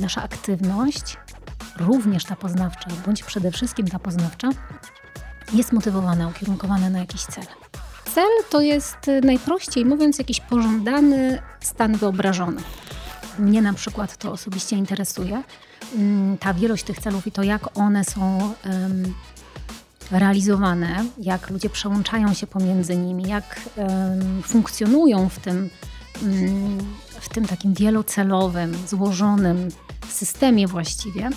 nasza aktywność, również ta poznawcza, bądź przede wszystkim ta poznawcza, jest motywowana, ukierunkowana na jakiś cel. Cel to jest y, najprościej mówiąc jakiś pożądany stan wyobrażony. Mnie na przykład to osobiście interesuje. Mm, ta wielość tych celów i to, jak one są um, realizowane, jak ludzie przełączają się pomiędzy nimi, jak um, funkcjonują w tym, um, w tym takim wielocelowym, złożonym systemie właściwie.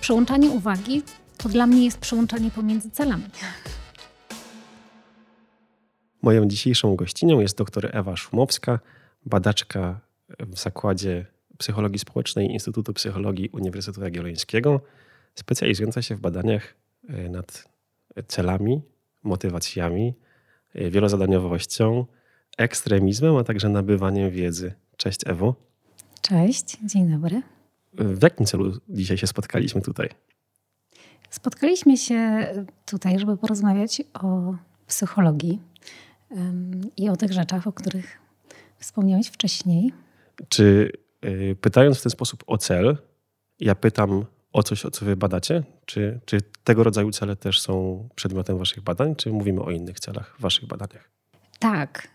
Przełączanie uwagi to dla mnie jest przełączanie pomiędzy celami. Moją dzisiejszą gościnią jest dr Ewa Szumowska, badaczka w Zakładzie Psychologii Społecznej Instytutu Psychologii Uniwersytetu Jagiellońskiego, specjalizująca się w badaniach e, nad celami, motywacjami, e, wielozadaniowością, ekstremizmem, a także nabywaniem wiedzy. Cześć Ewo. Cześć, dzień dobry. W jakim celu dzisiaj się spotkaliśmy tutaj? Spotkaliśmy się tutaj, żeby porozmawiać o psychologii i o tych rzeczach, o których wspomniałeś wcześniej. Czy y, pytając w ten sposób o cel, ja pytam o coś, o co wy badacie? Czy, czy tego rodzaju cele też są przedmiotem waszych badań, czy mówimy o innych celach w waszych badaniach? Tak,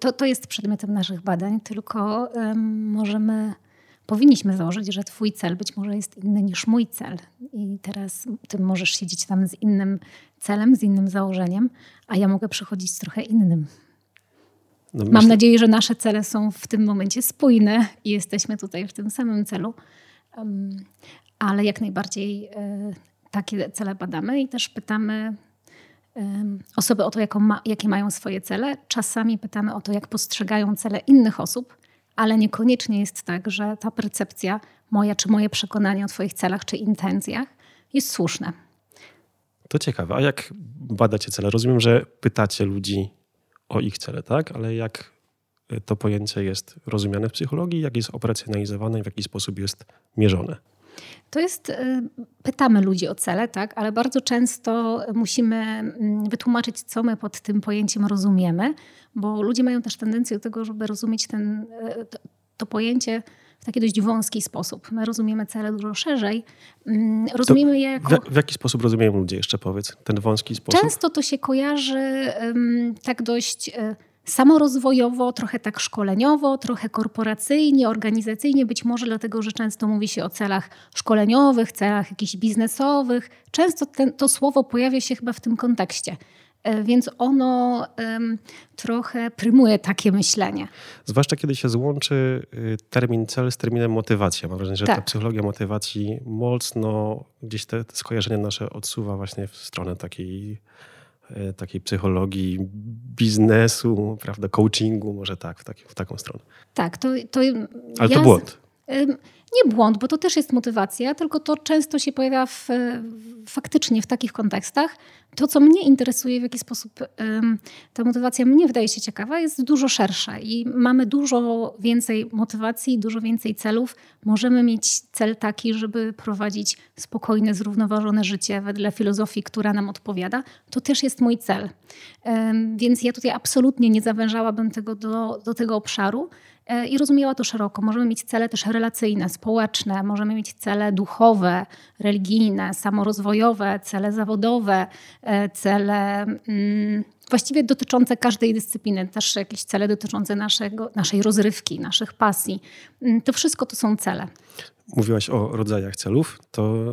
to, to jest przedmiotem naszych badań, tylko możemy powinniśmy założyć, że twój cel być może jest inny niż mój cel. I teraz ty możesz siedzieć tam z innym celem, z innym założeniem, a ja mogę przychodzić z trochę innym. No Mam myślę... nadzieję, że nasze cele są w tym momencie spójne i jesteśmy tutaj w tym samym celu. Um, ale jak najbardziej y, takie cele badamy i też pytamy y, osoby o to, ma, jakie mają swoje cele. Czasami pytamy o to, jak postrzegają cele innych osób ale niekoniecznie jest tak, że ta percepcja moja, czy moje przekonanie o Twoich celach, czy intencjach jest słuszne. To ciekawe. A jak badacie cele? Rozumiem, że pytacie ludzi o ich cele, tak? Ale jak to pojęcie jest rozumiane w psychologii, jak jest operacjonalizowane i w jaki sposób jest mierzone? To jest, y, pytamy ludzi o cele, tak, ale bardzo często musimy mm, wytłumaczyć, co my pod tym pojęciem rozumiemy, bo ludzie mają też tendencję do tego, żeby rozumieć ten, y, to, to pojęcie w taki dość wąski sposób. My rozumiemy cele dużo szerzej. Mm, rozumiemy to je jako... W, w, jaki sposób rozumieją ludzie jeszcze powiedz, ten wąski sposób? Często to się kojarzy um, tak dość... Y, samorozwojowo, trochę tak szkoleniowo, trochę korporacyjnie, organizacyjnie, być może dlatego, że często mówi się o celach szkoleniowych, celach jakichś biznesowych. Często ten, to słowo pojawia się chyba w tym kontekście. E, więc ono um, trochę prymuje takie myślenie. Zwłaszcza kiedy się złączy y, termin cel z terminem motywacja. Mam wrażenie, że tak. ta psychologia motywacji mocno gdzieś te, te skojarzenia nasze odsuwa właśnie w stronę takiej takiej psychologii biznesu, prawda, coachingu, może tak, w, taki, w taką stronę. Tak, to, to Ale ja to błąd. Nie błąd, bo to też jest motywacja, tylko to często się pojawia w, faktycznie w takich kontekstach. To, co mnie interesuje, w jaki sposób ta motywacja mnie wydaje się ciekawa, jest dużo szersza i mamy dużo więcej motywacji, dużo więcej celów. Możemy mieć cel taki, żeby prowadzić spokojne, zrównoważone życie wedle filozofii, która nam odpowiada. To też jest mój cel. Więc ja tutaj absolutnie nie zawężałabym tego do, do tego obszaru. E, i rozumiała to szeroko. Możemy mieć cele też relacyjne, społeczne, możemy mieć cele duchowe, religijne, samorozwojowe, cele zawodowe, e, cele mm, właściwie dotyczące każdej dyscypliny, też jakieś cele dotyczące naszego, naszej rozrywki, naszych pasji. Mm, to wszystko to są cele. Mówiłaś o rodzajach celów, to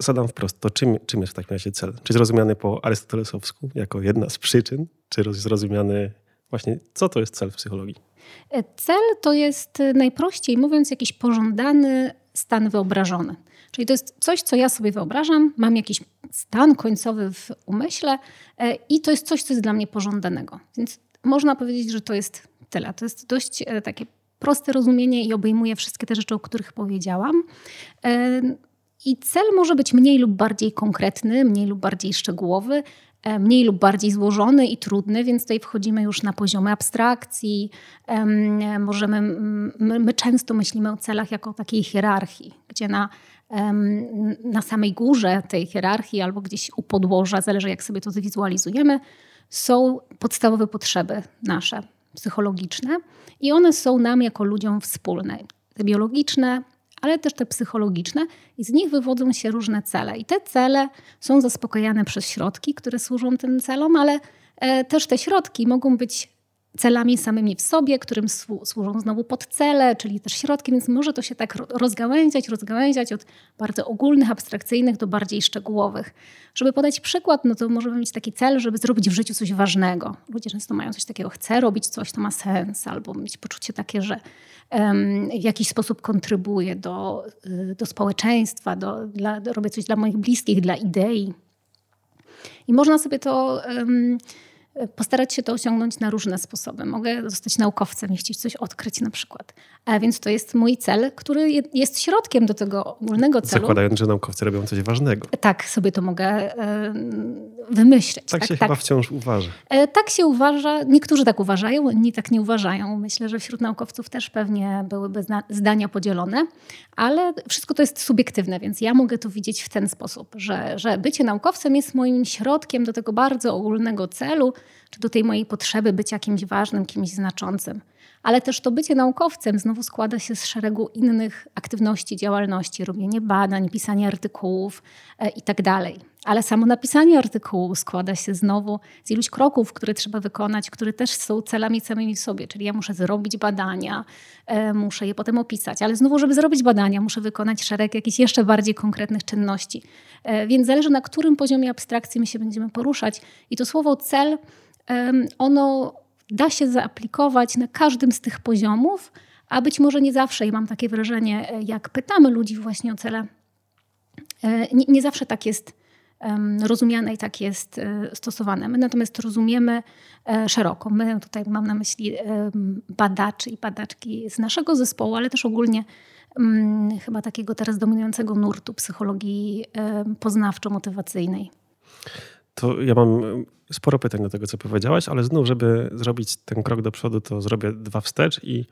zadam wprost, to czym, czym jest w takim razie cel? Czy jest rozumiany po arystotelesowsku jako jedna z przyczyn, czy jest rozumiany właśnie, co to jest cel w psychologii? E, cel to jest e, najprościej mówiąc jakiś pożądany stan wyobrażony. Czyli to jest coś, co ja sobie wyobrażam, mam jakiś stan końcowy w umyśle e, i to jest coś, co jest dla mnie pożądanego. Więc można powiedzieć, że to jest tyle. To jest dość takie proste rozumienie i obejmuje wszystkie te rzeczy, o których powiedziałam. I cel może być mniej lub bardziej konkretny, mniej lub bardziej szczegółowy, mniej lub bardziej złożony i trudny, więc tutaj wchodzimy już na poziomy abstrakcji. Możemy, my, my często myślimy o celach jako o takiej hierarchii, gdzie na, na samej górze tej hierarchii albo gdzieś u podłoża, zależy jak sobie to zwizualizujemy, są podstawowe potrzeby nasze, psychologiczne i one są nam jako ludziom wspólne. te biologiczne, ale też te psychologiczne, i z nich wywodzą się różne cele. I te cele są zaspokajane przez środki, które służą tym celom, ale e, też te środki mogą być celami samymi w sobie, którym służą znowu podcele, czyli też środki, więc może to się tak rozgałęziać, rozgałęziać od bardzo ogólnych, abstrakcyjnych do bardziej szczegółowych. Żeby podać przykład, no to możemy mieć taki cel, żeby zrobić w życiu coś ważnego. Ludzie często mają coś takiego, chcę robić coś, to ma sens, albo mieć poczucie takie, że um, w jakiś sposób kontrybuję do, y, do społeczeństwa, do, dla, robię coś dla moich bliskich, dla idei. I można sobie to... Um, postarać się to osiągnąć na różne sposoby. Mogę zostać naukowcem i chcieć coś odkryć na przykład. A więc to jest mój cel, który jest środkiem do tego ogólnego celu. Zakładając, że naukowcy robią coś ważnego. Tak, sobie to mogę wymyśleć. Tak, tak się tak. chyba wciąż uważa. E, tak się uważa. Niektórzy tak uważają, inni tak nie uważają. Myślę, że wśród naukowców też pewnie byłyby zdania podzielone, ale wszystko to jest subiektywne, więc ja mogę to widzieć w ten sposób, że, że bycie naukowcem jest moim środkiem do tego bardzo ogólnego celu, czy do tej mojej potrzeby bycia kimś ważnym, kimś znaczącym. Ale też to bycie naukowcem znowu składa się z szeregu innych aktywności, działalności, robienie badań, pisanie artykułów e, itd. Tak Ale samo napisanie artykułu składa się znowu z iluś kroków, które trzeba wykonać, które też są celami samymi w sobie. Czyli ja muszę zrobić badania, e, muszę je potem opisać, ale znowu, żeby zrobić badania, muszę wykonać szereg jakichś jeszcze bardziej konkretnych czynności. E, więc zależy na którym poziomie abstrakcji my się będziemy poruszać. I to słowo cel ono da się zaaplikować na każdym z tych poziomów, a być może nie zawsze, i mam takie wrażenie, e, jak pytamy ludzi właśnie o cele, e, nie, nie zawsze tak jest rozumiane i tak jest e, stosowane. My natomiast rozumiemy szeroko. My tutaj mam na myśli badaczy i badaczki z naszego zespołu, ale też ogólnie mm, chyba takiego teraz dominującego nurtu psychologii poznawczo-motywacyjnej. To ja mam sporo pytań do tego, co powiedziałaś, ale znów, żeby zrobić ten krok do przodu, to zrobię dwa wstecz i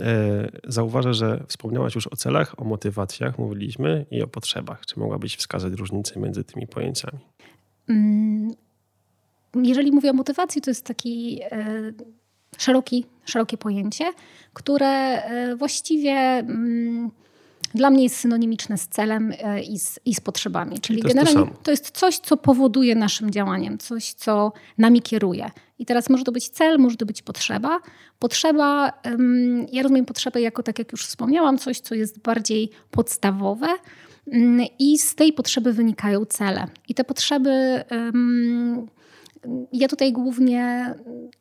e, zauważę, że wspomniałaś już o celach, o motywacjach, mówiliśmy i o potrzebach. Czy mogłabyś wskazać różnicę między tymi pojęciami? Mm, jeżeli mówię o motywacji, to jest taki e, szeroki, szerokie pojęcie, które e, właściwie. Dla mnie jest synonimiczne z celem e, i z, i z potrzebami. Czyli to generalnie to, to, jest coś, co powoduje naszym działaniem, coś, co nami kieruje. I teraz może to być cel, może to być potrzeba. Potrzeba, ja rozumiem potrzebę jako, tak jak już wspomniałam, coś, co jest bardziej podstawowe. Mm, I z tej potrzeby wynikają cele. I te potrzeby ja tutaj głównie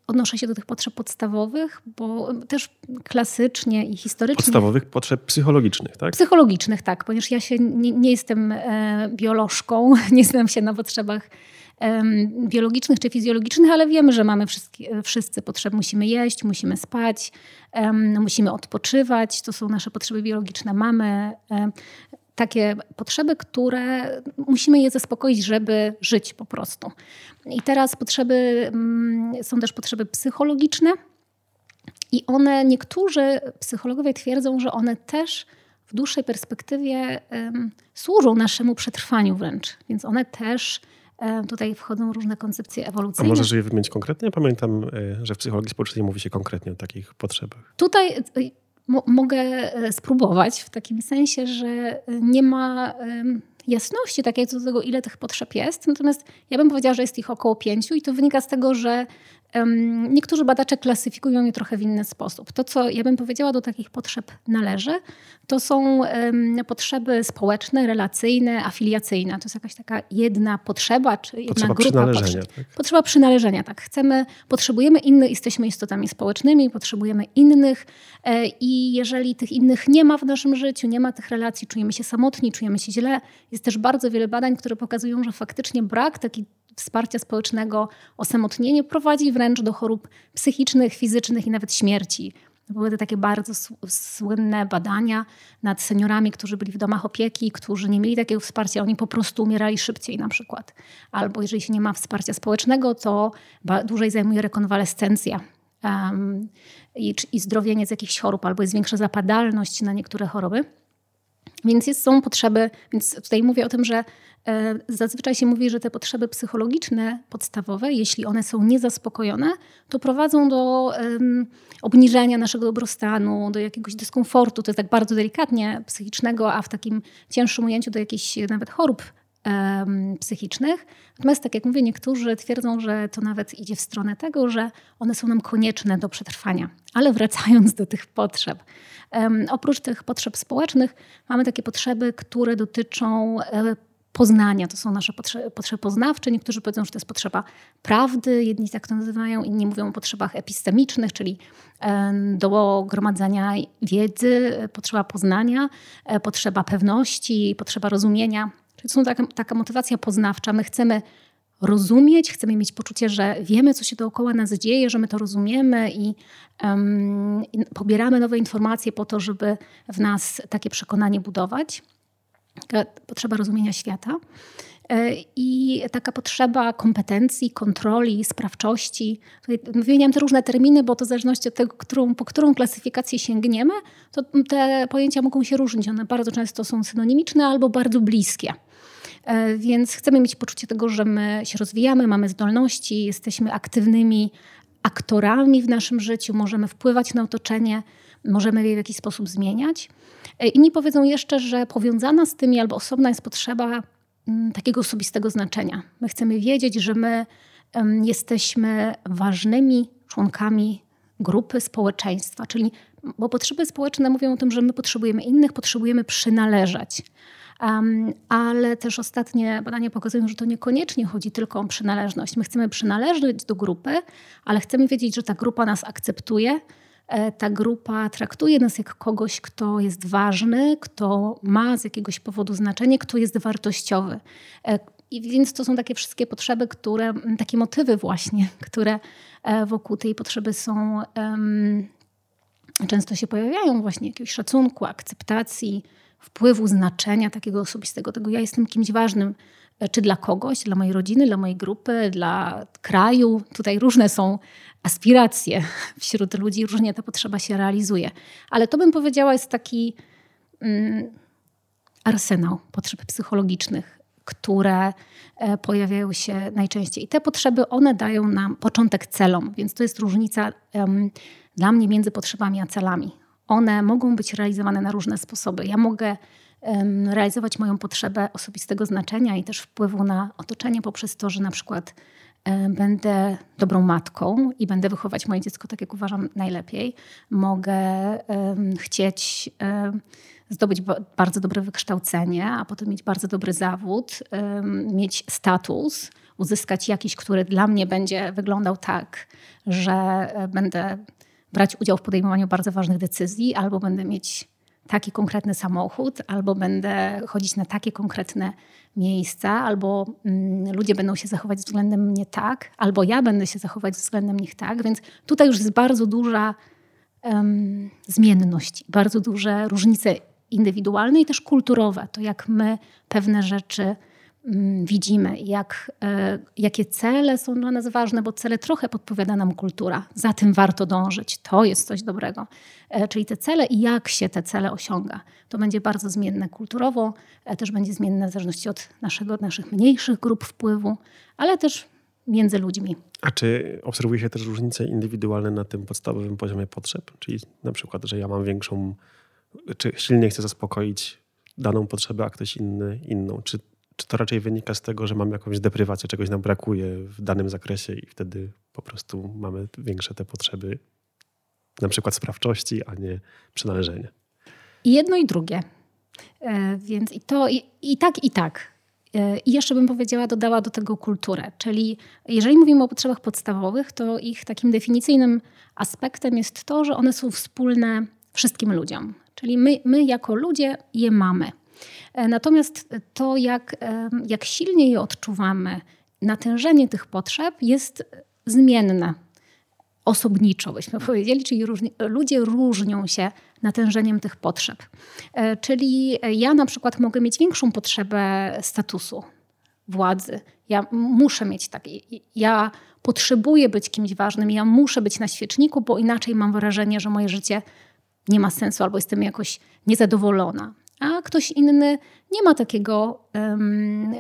odnoszę się do tych potrzeb podstawowych, bo też klasycznie i historycznie. Podstawowych potrzeb psychologicznych, tak? Psychologicznych, tak, ponieważ ja się nie, nie jestem e, biolożką, nie znam się na potrzebach biologicznych czy fizjologicznych, ale wiemy, że mamy wszyscy, wszyscy potrzeby. Musimy jeść, musimy spać, musimy odpoczywać. To są nasze potrzeby biologiczne. Mamy takie potrzeby, które musimy je zaspokoić, żeby żyć po prostu. I teraz potrzeby, mm, są też potrzeby psychologiczne, i one, niektórzy psychologowie twierdzą, że one też w dłuższej perspektywie um, służą naszemu przetrwaniu wręcz. Więc one też tutaj wchodzą różne koncepcje ewolucyjne. A możesz je wymienić konkretnie? Pamiętam, e, że w psychologii społecznej mówi się konkretnie o takich potrzebach. Tutaj mogę e, spróbować w takim sensie, że nie ma jasności takiej co do tego, ile tych potrzeb jest. Natomiast ja bym powiedziała, że jest ich około pięciu i to wynika z tego, że Niektórzy badacze klasyfikują je trochę w inny sposób. To, co ja bym powiedziała do takich potrzeb należy, to są potrzeby społeczne, relacyjne, afiliacyjne. To jest jakaś taka jedna potrzeba, czy jedna potrzeba grupa przynależenia. Tak? Potrzeba przynależenia, tak. Chcemy, potrzebujemy innych, jesteśmy istotami społecznymi, potrzebujemy innych e, i jeżeli tych innych nie ma w naszym życiu, nie ma tych relacji, czujemy się samotni, czujemy się źle. Jest też bardzo wiele badań, które pokazują, że faktycznie brak takiej wsparcia społecznego, osamotnienie prowadzi wręcz do chorób psychicznych, fizycznych i nawet śmierci. Były to takie bardzo słynne badania nad seniorami, którzy byli w domach opieki, którzy nie mieli takiego wsparcia, oni po prostu umierali szybciej na przykład. Albo jeżeli się nie ma wsparcia społecznego, to dłużej zajmuje rekonwalescencja um, i, i zdrowienie z jakichś chorób, albo jest większa zapadalność na niektóre choroby. Więc jest, są potrzeby, więc tutaj mówię o tym, że zazwyczaj się mówi, że te potrzeby psychologiczne podstawowe, jeśli one są niezaspokojone, to prowadzą do um, obniżenia naszego dobrostanu, do jakiegoś dyskomfortu, to jest tak bardzo delikatnie psychicznego, a w takim cięższym ujęciu do jakichś nawet chorób um, psychicznych. Natomiast, tak jak mówię, niektórzy twierdzą, że to nawet idzie w stronę tego, że one są nam konieczne do przetrwania. Ale wracając do tych potrzeb. Um, oprócz tych potrzeb społecznych mamy takie potrzeby, które dotyczą um, poznania. To są nasze potrzeby, potrzeby poznawcze. Niektórzy powiedzą, że to jest potrzeba prawdy, jedni tak to nazywają, inni mówią o potrzebach epistemicznych, czyli do gromadzenia wiedzy, potrzeba poznania, e, potrzeba pewności, potrzeba rozumienia. Czyli to są taka, taka motywacja poznawcza. My chcemy rozumieć, chcemy mieć poczucie, że wiemy, co się dookoła nas dzieje, że my to rozumiemy i, um, i pobieramy nowe informacje po to, żeby w nas takie przekonanie budować. Potrzeba rozumienia świata. E, I taka potrzeba kompetencji, kontroli, sprawczości. Wymieniam te różne terminy, bo to w zależności od tego, którą, po którą klasyfikację sięgniemy, to te pojęcia mogą się różnić. One bardzo często są synonimiczne albo bardzo bliskie. E, więc chcemy mieć poczucie tego, że my się rozwijamy, mamy zdolności, jesteśmy aktywnymi aktorami w naszym życiu, możemy wpływać na otoczenie, możemy je w jakiś sposób zmieniać. E, inni powiedzą jeszcze, że powiązana z tymi albo osobna jest potrzeba mm, takiego osobistego znaczenia. My chcemy wiedzieć, że my jesteśmy ważnymi członkami grupy społeczeństwa, czyli bo potrzeby społeczne mówią o tym, że my potrzebujemy innych, potrzebujemy przynależeć. Um, ale też ostatnie badania pokazują, że to niekoniecznie chodzi tylko o przynależność. My chcemy przynależeć do grupy, ale chcemy wiedzieć, że ta grupa nas akceptuje, ta grupa traktuje nas jak kogoś, kto jest ważny, kto ma z jakiegoś powodu znaczenie, kto jest wartościowy. E, I więc to są takie wszystkie potrzeby, które, takie motywy właśnie, które e, wokół tej potrzeby są, um, często się pojawiają właśnie jakiegoś szacunku, akceptacji, wpływu, znaczenia takiego osobistego, tego ja jestem kimś ważnym, e, czy dla kogoś, dla mojej rodziny, dla mojej grupy, dla kraju. Tutaj różne są aspiracje wśród ludzi, różnie ta potrzeba się realizuje. Ale to bym powiedziała jest taki mm, arsenał potrzeb psychologicznych, które e, pojawiają się najczęściej. I te potrzeby, one dają nam początek celom, więc to jest różnica dla mnie między potrzebami a celami one mogą być realizowane na różne sposoby. Ja mogę realizować moją potrzebę osobistego znaczenia i też wpływu na otoczenie poprzez to, że na przykład będę dobrą matką i będę wychować moje dziecko tak, jak uważam najlepiej. Mogę chcieć zdobyć bardzo dobre wykształcenie, a potem mieć bardzo dobry zawód, mieć status, uzyskać jakiś, który dla mnie będzie wyglądał tak, że e, będę brać udział w podejmowaniu bardzo ważnych decyzji, albo będę mieć taki konkretny samochód, albo będę chodzić na takie konkretne miejsca, albo mm, ludzie będą się zachować względem mnie tak, albo ja będę się zachować względem nich tak. Więc tutaj już jest bardzo duża um, zmienność, bardzo duże różnice indywidualne i też kulturowe. To jak my pewne rzeczy widzimy, jak, e, jakie cele są dla nas ważne, bo cele trochę podpowiada nam kultura. Za tym warto dążyć, to jest coś dobrego. E, czyli te cele i jak się te cele osiąga. To będzie bardzo zmienne kulturowo, e, też będzie zmienne w zależności od naszego, naszych mniejszych grup wpływu, ale też między ludźmi. A czy obserwuje się też różnice indywidualne na tym podstawowym poziomie potrzeb? Czyli na przykład, że ja mam większą, czy silniej chcę zaspokoić daną potrzebę, a ktoś inny inną? Czy czy to raczej wynika z tego, że mamy jakąś deprywację, czegoś nam brakuje w danym zakresie i wtedy po prostu mamy większe te potrzeby, na przykład sprawczości, a nie przynależenia? Jedno i drugie. E, więc i to i, i tak, i tak. E, I jeszcze bym powiedziała, dodała do tego kulturę. Czyli jeżeli mówimy o potrzebach podstawowych, to ich takim definicyjnym aspektem jest to, że one są wspólne wszystkim ludziom. Czyli my, my jako ludzie je mamy. E, natomiast to, jak, e, jak silnie je odczuwamy, natężenie tych potrzeb jest zmienne, osobniczo byśmy powiedzieli, czyli różni, ludzie różnią się natężeniem tych potrzeb. E, czyli ja na przykład mogę mieć większą potrzebę statusu, władzy. Ja muszę mieć tak, ja potrzebuję być kimś ważnym, ja muszę być na świeczniku, bo inaczej mam wrażenie, że moje życie nie ma sensu albo jestem jakoś niezadowolona. A ktoś inny nie ma takiego, um,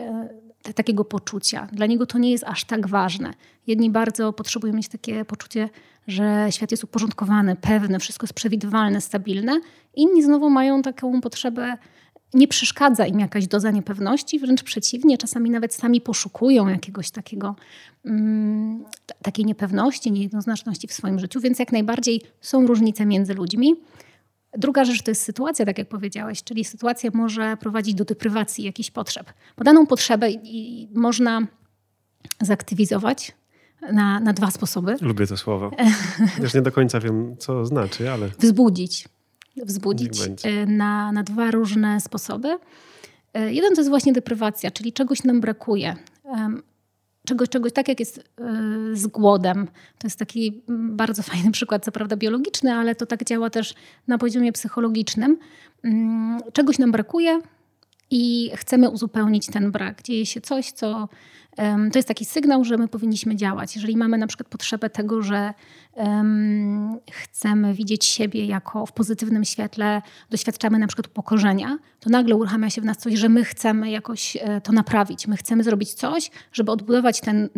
takiego poczucia. Dla niego to nie jest aż tak ważne. Jedni bardzo potrzebują mieć takie poczucie, że świat jest uporządkowany, pewny, wszystko jest przewidywalne, stabilne. Inni znowu mają taką potrzebę nie przeszkadza im jakaś doza niepewności, wręcz przeciwnie, czasami nawet sami poszukują jakiegoś takiego, um, takiej niepewności, niejednoznaczności w swoim życiu, więc jak najbardziej są różnice między ludźmi. Druga rzecz to jest sytuacja, tak jak powiedziałeś, czyli sytuacja może prowadzić do deprywacji jakichś potrzeb. Bo daną potrzebę i można zaktywizować na, na dwa sposoby. Lubię to słowo. Też nie do końca wiem, co znaczy, ale. Wzbudzić wzbudzić e, na, na dwa różne sposoby. E, jeden to jest właśnie deprywacja, czyli czegoś nam brakuje. Czegoś, czegoś tak jak jest e, z głodem. To jest taki bardzo fajny przykład, co prawda biologiczny, ale to tak działa też na poziomie psychologicznym. Mm, czegoś nam brakuje i chcemy uzupełnić ten brak. Dzieje się coś, co to jest taki sygnał, że my powinniśmy działać. Jeżeli mamy na przykład potrzebę tego, że um, chcemy widzieć siebie jako w pozytywnym świetle, doświadczamy na przykład upokorzenia, to nagle uruchamia się w nas coś, że my chcemy jakoś e, to naprawić. My chcemy zrobić coś, żeby odbudować ten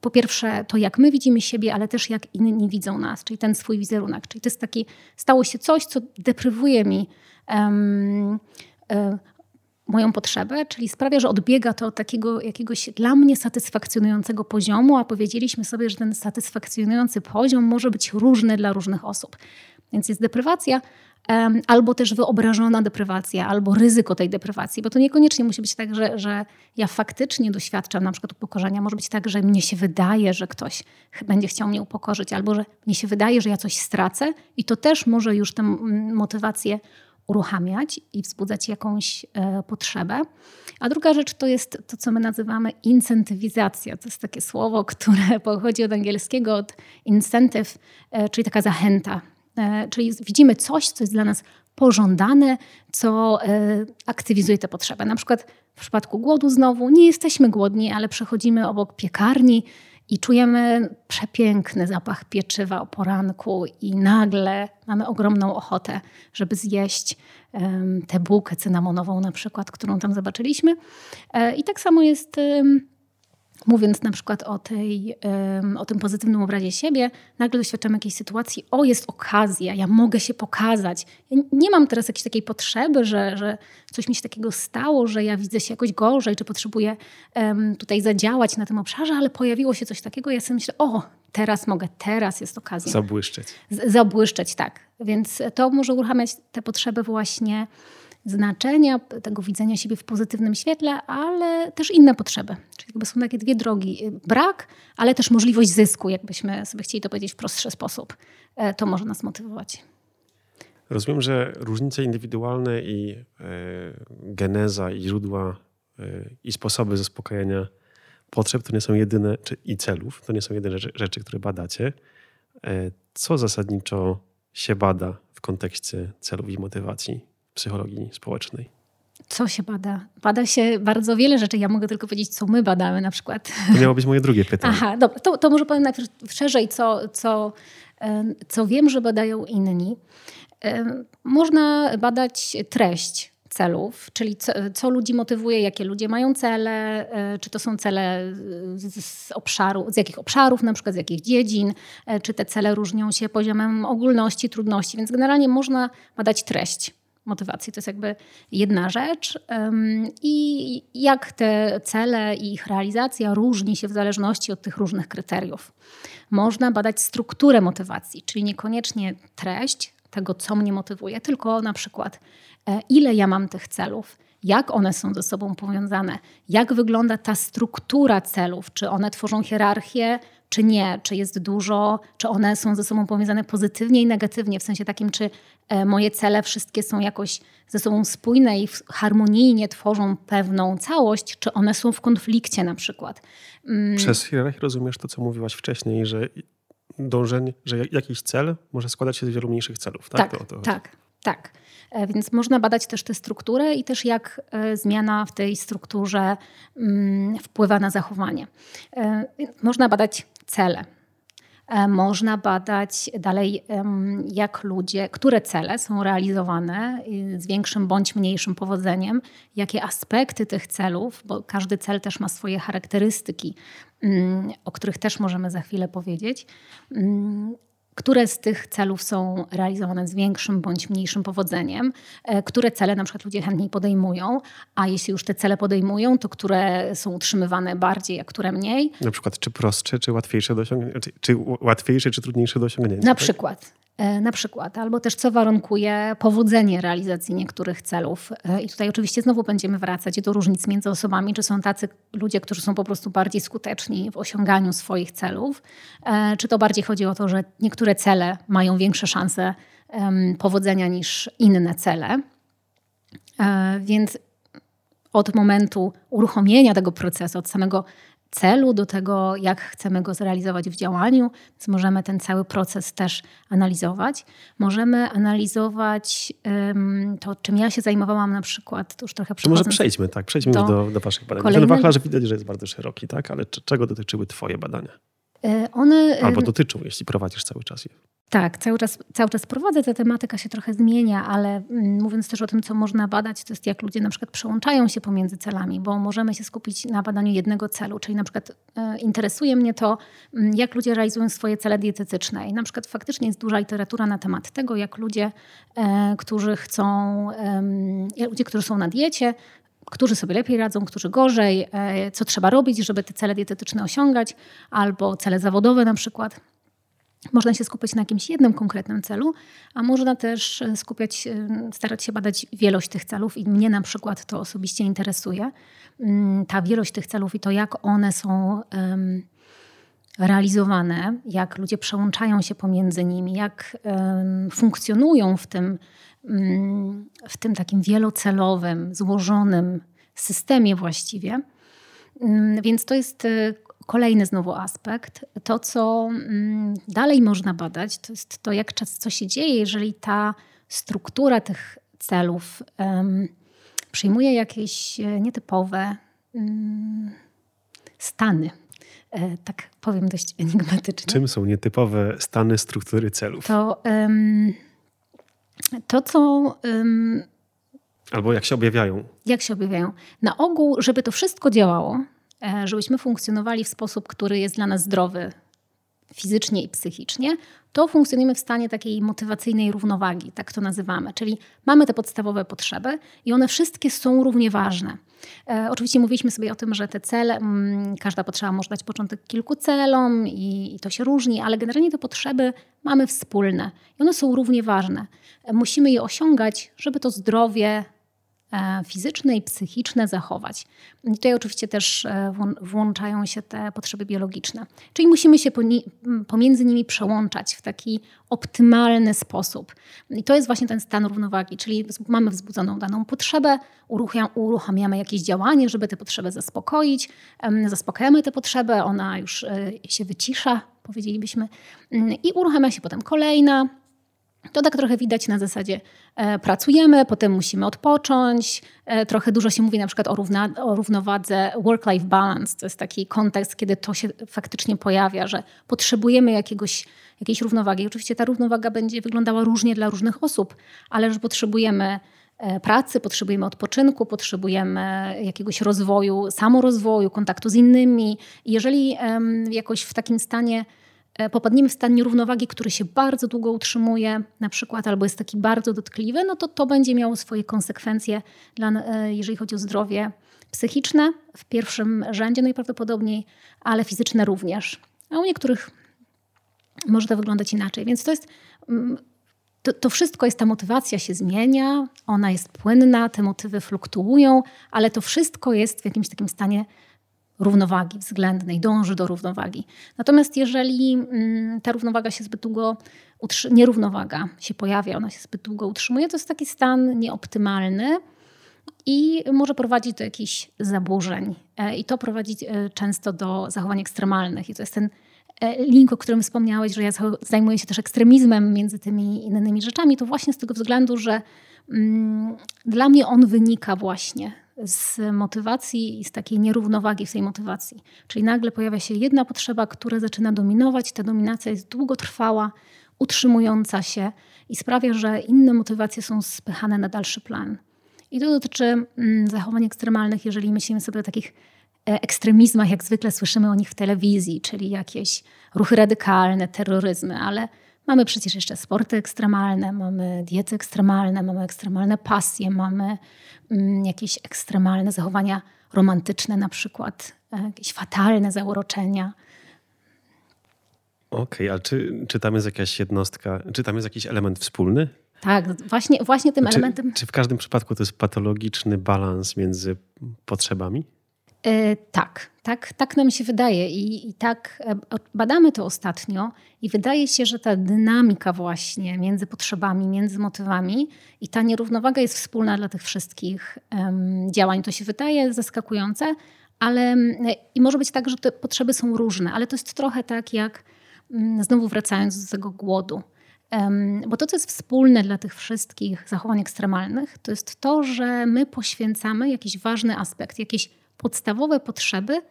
po pierwsze to, jak my widzimy siebie, ale też jak inni widzą nas, czyli ten swój wizerunek. Czyli to jest taki, stało się coś, co deprywuje mi um, moją potrzebę, czyli sprawia, że odbiega to od takiego jakiegoś dla mnie satysfakcjonującego poziomu, a powiedzieliśmy sobie, że ten satysfakcjonujący poziom może być różny dla różnych osób. Więc jest deprywacja, albo też wyobrażona deprywacja, albo ryzyko tej deprywacji, bo to niekoniecznie musi być tak, że, że ja faktycznie doświadczam na przykład upokorzenia. Może być tak, że mnie się wydaje, że ktoś będzie chciał mnie upokorzyć, albo że mnie się wydaje, że ja coś stracę i to też może już tę motywację uruchamiać i wzbudzać jakąś e, potrzebę. A druga rzecz to jest to, co my nazywamy incentywizacja. To jest takie słowo, które pochodzi od angielskiego, od incentive, e, czyli taka zachęta. E, czyli widzimy coś, co jest dla nas pożądane, co aktywizuje tę potrzebę. Na przykład w przypadku głodu znowu nie jesteśmy głodni, ale przechodzimy obok piekarni i czujemy przepiękny zapach pieczywa o poranku, i nagle mamy ogromną ochotę, żeby zjeść tę bułkę cynamonową, na przykład, którą tam zobaczyliśmy. E, I tak samo jest mówiąc na przykład o, tej, o tym pozytywnym obrazie siebie, nagle doświadczam jakiejś sytuacji, o jest okazja, ja mogę się pokazać. Ja nie mam teraz jakiejś takiej potrzeby, że, że coś mi się takiego stało, że ja widzę się jakoś gorzej, czy potrzebuję um, tutaj zadziałać na tym obszarze, ale pojawiło się coś takiego, ja sobie myślę, o teraz mogę, teraz jest okazja. Zabłyszczeć. Z, zabłyszczeć, tak. Więc to może uruchamiać te potrzeby właśnie znaczenia, tego widzenia siebie w pozytywnym świetle, ale też inne potrzeby. Czyli jakby są takie dwie drogi. Brak, ale też możliwość zysku, jakbyśmy sobie chcieli to powiedzieć w prostszy sposób. E, to może nas motywować. Rozumiem, że różnice indywidualne i e, geneza i źródła e, i sposoby zaspokajania potrzeb to nie są jedyne, czy, i celów, to nie są jedyne rzeczy, rzeczy które badacie. Co zasadniczo się bada w kontekście celów i motywacji psychologii społecznej? Co się bada? Bada się bardzo wiele rzeczy. Ja mogę tylko powiedzieć, co my badamy na przykład. To miało być moje drugie pytanie. Aha, dobra. To, to może powiem najpierw szerzej, co, co, co wiem, że badają inni. Można badać treść celów, czyli co, co, ludzi motywuje, jakie ludzie mają cele, e, czy to są cele z, obszaru, z jakich obszarów, na przykład z jakich dziedzin, e, czy te cele różnią się poziomem ogólności, trudności, więc generalnie można badać treść motywacji. To jest jakby jedna rzecz. I jak te cele i ich realizacja różni się w zależności od tych różnych kryteriów. Można badać strukturę motywacji, czyli niekoniecznie treść tego, co mnie motywuje, tylko na przykład e, ile ja mam tych celów, jak one są ze sobą powiązane, jak wygląda ta struktura celów, czy one tworzą hierarchię, czy nie, czy jest dużo, czy one są ze sobą powiązane pozytywnie i negatywnie, w sensie takim, czy e, moje cele wszystkie są jakoś ze sobą spójne i harmonijnie tworzą pewną całość, czy one są w konflikcie na przykład. Mm. Przez hierarchię rozumiesz to, co mówiłaś wcześniej, że dążenie, że jakiś cel może składać się z wielu mniejszych celów, tak? Tak, to, to tak, tak. E, więc można badać też tę strukturę i też jak e, zmiana w tej strukturze mm, wpływa na zachowanie. Można badać cele. Można badać dalej, jak ludzie, które cele są realizowane z większym bądź mniejszym powodzeniem, jakie aspekty tych celów, bo każdy cel też ma swoje charakterystyki, mm, o których też możemy za chwilę powiedzieć mm, które z tych celów są realizowane z większym bądź mniejszym powodzeniem, e, które cele na przykład ludzie chętniej podejmują, a jeśli już te cele podejmują, to które są utrzymywane bardziej, a które mniej. Na przykład czy prostsze, czy łatwiejsze do osiągnięcia, czy, czy łatwiejsze, czy trudniejsze do osiągnięcia? Na tak? przykład. E, na przykład, albo też co warunkuje powodzenie realizacji niektórych celów. E, I tutaj oczywiście znowu będziemy wracać do różnic między osobami, czy są tacy ludzie, którzy są po prostu bardziej skuteczni w osiąganiu swoich celów, e, czy to bardziej chodzi o to, że niektóre cele mają większe szanse powodzenia niż inne cele. Więc od momentu uruchomienia tego procesu, od samego celu, do tego, jak chcemy go zrealizować w działaniu, więc możemy ten cały proces też analizować. Możemy analizować um, to, czym ja się zajmowałam na przykład, to już trochę To może przejdźmy, tak, przejdźmy do, do, do waszych badań. Kolejny... Ten wachlarz widać, że jest bardzo szeroki, tak, ale czego dotyczyły twoje badania? E, one... Albo dotyczą, jeśli prowadzisz cały czas je. Tak, cały czas, cały czas prowadzę, ta tematyka się trochę zmienia, ale mm, mówiąc też o tym, co można badać, to jest jak ludzie na przykład przełączają się pomiędzy celami, bo możemy się skupić na badaniu jednego celu, czyli na przykład e, interesuje mnie to, mm, jak ludzie realizują swoje cele dietetyczne i na przykład faktycznie jest duża literatura na temat tego, jak ludzie, e, którzy chcą, e, ludzie, którzy są na diecie, którzy sobie lepiej radzą, którzy gorzej, e, co trzeba robić, żeby te cele dietetyczne osiągać, albo cele zawodowe na przykład. Można się skupić na jakimś jednym konkretnym celu, a można też e, skupiać, e, starać się badać wielość tych celów i mnie na przykład to osobiście interesuje. Mm, ta wielość tych celów i to, jak one są realizowane, jak ludzie przełączają się pomiędzy nimi, jak funkcjonują w tym, w tym takim wielocelowym, złożonym systemie właściwie. Mm, więc to jest e, Kolejny znowu aspekt, to co mm, dalej można badać, to jest to, jak czas, co się dzieje, jeżeli ta struktura tych celów um, przyjmuje jakieś e, nietypowe um, stany. E, tak powiem dość enigmatycznie. Czym są nietypowe stany struktury celów? To, um, to co. Albo jak się objawiają. Jak się objawiają. Na ogół, żeby to wszystko działało, E, żebyśmy funkcjonowali w sposób, który jest dla nas zdrowy fizycznie i psychicznie, to funkcjonujemy w stanie takiej motywacyjnej równowagi, tak to nazywamy. Czyli mamy te podstawowe potrzeby i one wszystkie są równie ważne. E, oczywiście mówiliśmy sobie o tym, że te cele, mm, każda potrzeba może dać początek kilku celom i, i to się różni, ale generalnie te potrzeby mamy wspólne i one są równie ważne. E, musimy je osiągać, żeby to zdrowie fizyczne i psychiczne zachować. I tutaj oczywiście też e, włączają się te potrzeby biologiczne. Czyli musimy się pomiędzy nimi przełączać w taki optymalny sposób. I to jest właśnie ten stan równowagi, czyli mamy wzbudzoną daną potrzebę, uruchamiamy jakieś działanie, żeby tę potrzebę zaspokoić, zaspokajamy tę potrzebę, ona już e, się wycisza, powiedzielibyśmy, mm, i uruchamia się potem kolejna, to tak trochę widać na zasadzie e, pracujemy, potem musimy odpocząć. E, trochę dużo się mówi na przykład o, równa, o równowadze work-life balance. To jest taki kontekst, kiedy to się faktycznie pojawia, że potrzebujemy jakiegoś, jakiejś równowagi. Oczywiście ta równowaga będzie wyglądała różnie dla różnych osób, ale że potrzebujemy e, pracy, potrzebujemy odpoczynku, potrzebujemy jakiegoś rozwoju, samorozwoju, kontaktu z innymi. Jeżeli jakoś w takim stanie popadniemy w stan nierównowagi, który się bardzo długo utrzymuje, na przykład, albo jest taki bardzo dotkliwy, no to to będzie miało swoje konsekwencje, dla, e, jeżeli chodzi o zdrowie psychiczne w pierwszym rzędzie najprawdopodobniej, ale fizyczne również. A u niektórych może to wyglądać inaczej. Więc to jest. Mm, to, to, wszystko jest, ta motywacja się zmienia, ona jest płynna, te motywy fluktuują, ale to wszystko jest w jakimś takim stanie równowagi względnej, dąży do równowagi. Natomiast jeżeli mm, ta równowaga się zbyt długo, nierównowaga się pojawia, ona się zbyt długo utrzymuje, to jest taki stan nieoptymalny i może prowadzić do jakichś zaburzeń. E, I to prowadzi e, często do zachowań ekstremalnych. I to jest ten e, link, o którym wspomniałeś, że ja zajmuję się też ekstremizmem między tymi innymi rzeczami, to właśnie z tego względu, że mm, dla mnie on wynika właśnie z motywacji i z takiej nierównowagi w tej motywacji. Czyli nagle pojawia się jedna potrzeba, która zaczyna dominować, ta dominacja jest długotrwała, utrzymująca się i sprawia, że inne motywacje są spychane na dalszy plan. I to dotyczy mm, zachowań ekstremalnych, jeżeli myślimy sobie o takich e, ekstremizmach, jak zwykle słyszymy o nich w telewizji, czyli jakieś ruchy radykalne, terroryzmy, ale mamy przecież jeszcze sporty ekstremalne, mamy diety ekstremalne, mamy ekstremalne pasje, mamy mm, jakieś ekstremalne zachowania romantyczne, na przykład e, jakieś fatalne zauroczenia. Okej, okay, ale czy, czy tam jest jakaś jednostka, czy tam jest jakiś element wspólny? Tak, właśnie, właśnie tym czy, elementem. Czy w każdym przypadku to jest patologiczny balans między potrzebami? Yy, tak, tak, tak nam się wydaje I, i tak e, badamy to ostatnio i wydaje się, że ta dynamika właśnie między potrzebami, między motywami i ta nierównowaga jest wspólna dla tych wszystkich um, działań. To się wydaje zaskakujące, ale i może być tak, że te potrzeby są różne, ale to jest trochę tak jak znowu wracając do tego głodu. Bo to, co jest wspólne dla tych wszystkich zachowań ekstremalnych, to jest to, że my poświęcamy jakiś ważny aspekt, jakieś podstawowe potrzeby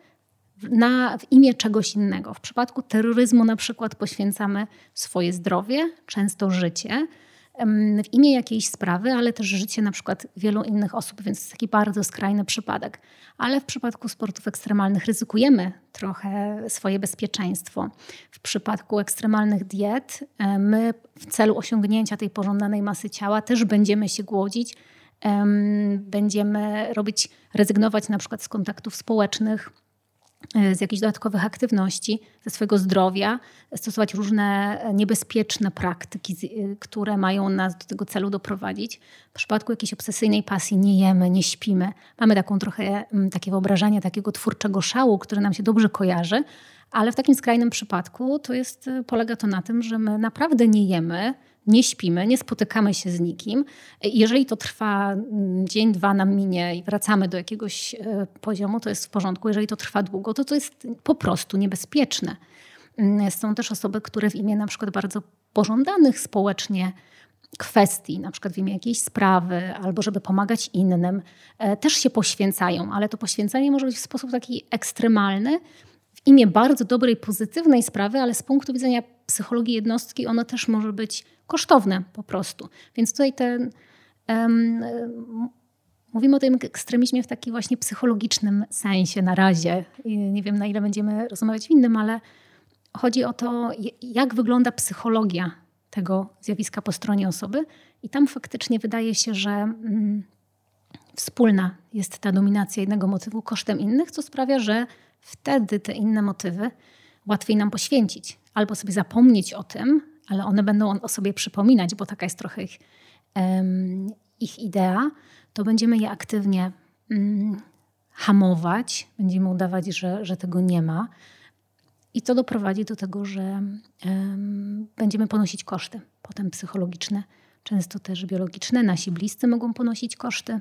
na, w imię czegoś innego. W przypadku terroryzmu na przykład poświęcamy swoje zdrowie, często życie, w imię jakiejś sprawy, ale też życie na przykład wielu innych osób, więc jest taki bardzo skrajny przypadek. Ale w przypadku sportów ekstremalnych ryzykujemy trochę swoje bezpieczeństwo. W przypadku ekstremalnych diet e, my w celu osiągnięcia tej pożądanej masy ciała też będziemy się głodzić, będziemy robić, rezygnować na przykład z kontaktów społecznych, E, z jakichś dodatkowych aktywności, ze swojego zdrowia, stosować różne niebezpieczne praktyki, e, które mają nas do tego celu doprowadzić. W przypadku jakiejś obsesyjnej pasji nie jemy, nie śpimy. Mamy taką trochę takie wyobrażenie takiego twórczego szału, który nam się dobrze kojarzy, ale w takim skrajnym przypadku to jest, e, polega to na tym, że my naprawdę nie jemy, nie śpimy, nie spotykamy się z nikim. Jeżeli to trwa mm, dzień, dwa nam minie i wracamy do jakiegoś e, poziomu, to jest w porządku. Jeżeli to trwa długo, to to jest po prostu niebezpieczne. Mm, są też osoby, które w imię na przykład bardzo pożądanych społecznie kwestii, na przykład w imię jakiejś sprawy, albo żeby pomagać innym, e, też się poświęcają, ale to poświęcenie może być w sposób taki ekstremalny, w imię bardzo dobrej, pozytywnej sprawy, ale z punktu widzenia psychologii jednostki ono też może być kosztowne po prostu. Więc tutaj ten, um, mówimy o tym ekstremizmie w takim właśnie psychologicznym sensie na razie. Nie wiem na ile będziemy rozmawiać w innym, ale chodzi o to, jak wygląda psychologia tego zjawiska po stronie osoby. I tam faktycznie wydaje się, że mm, wspólna jest ta dominacja jednego motywu kosztem innych, co sprawia, że wtedy te inne motywy łatwiej nam poświęcić albo sobie zapomnieć o tym, ale one będą o sobie przypominać, bo taka jest trochę ich, um, ich idea, to będziemy je aktywnie um, hamować, będziemy udawać, że, że tego nie ma. I to doprowadzi do tego, że um, będziemy ponosić koszty, potem psychologiczne, często też biologiczne. Nasi bliscy mogą ponosić koszty.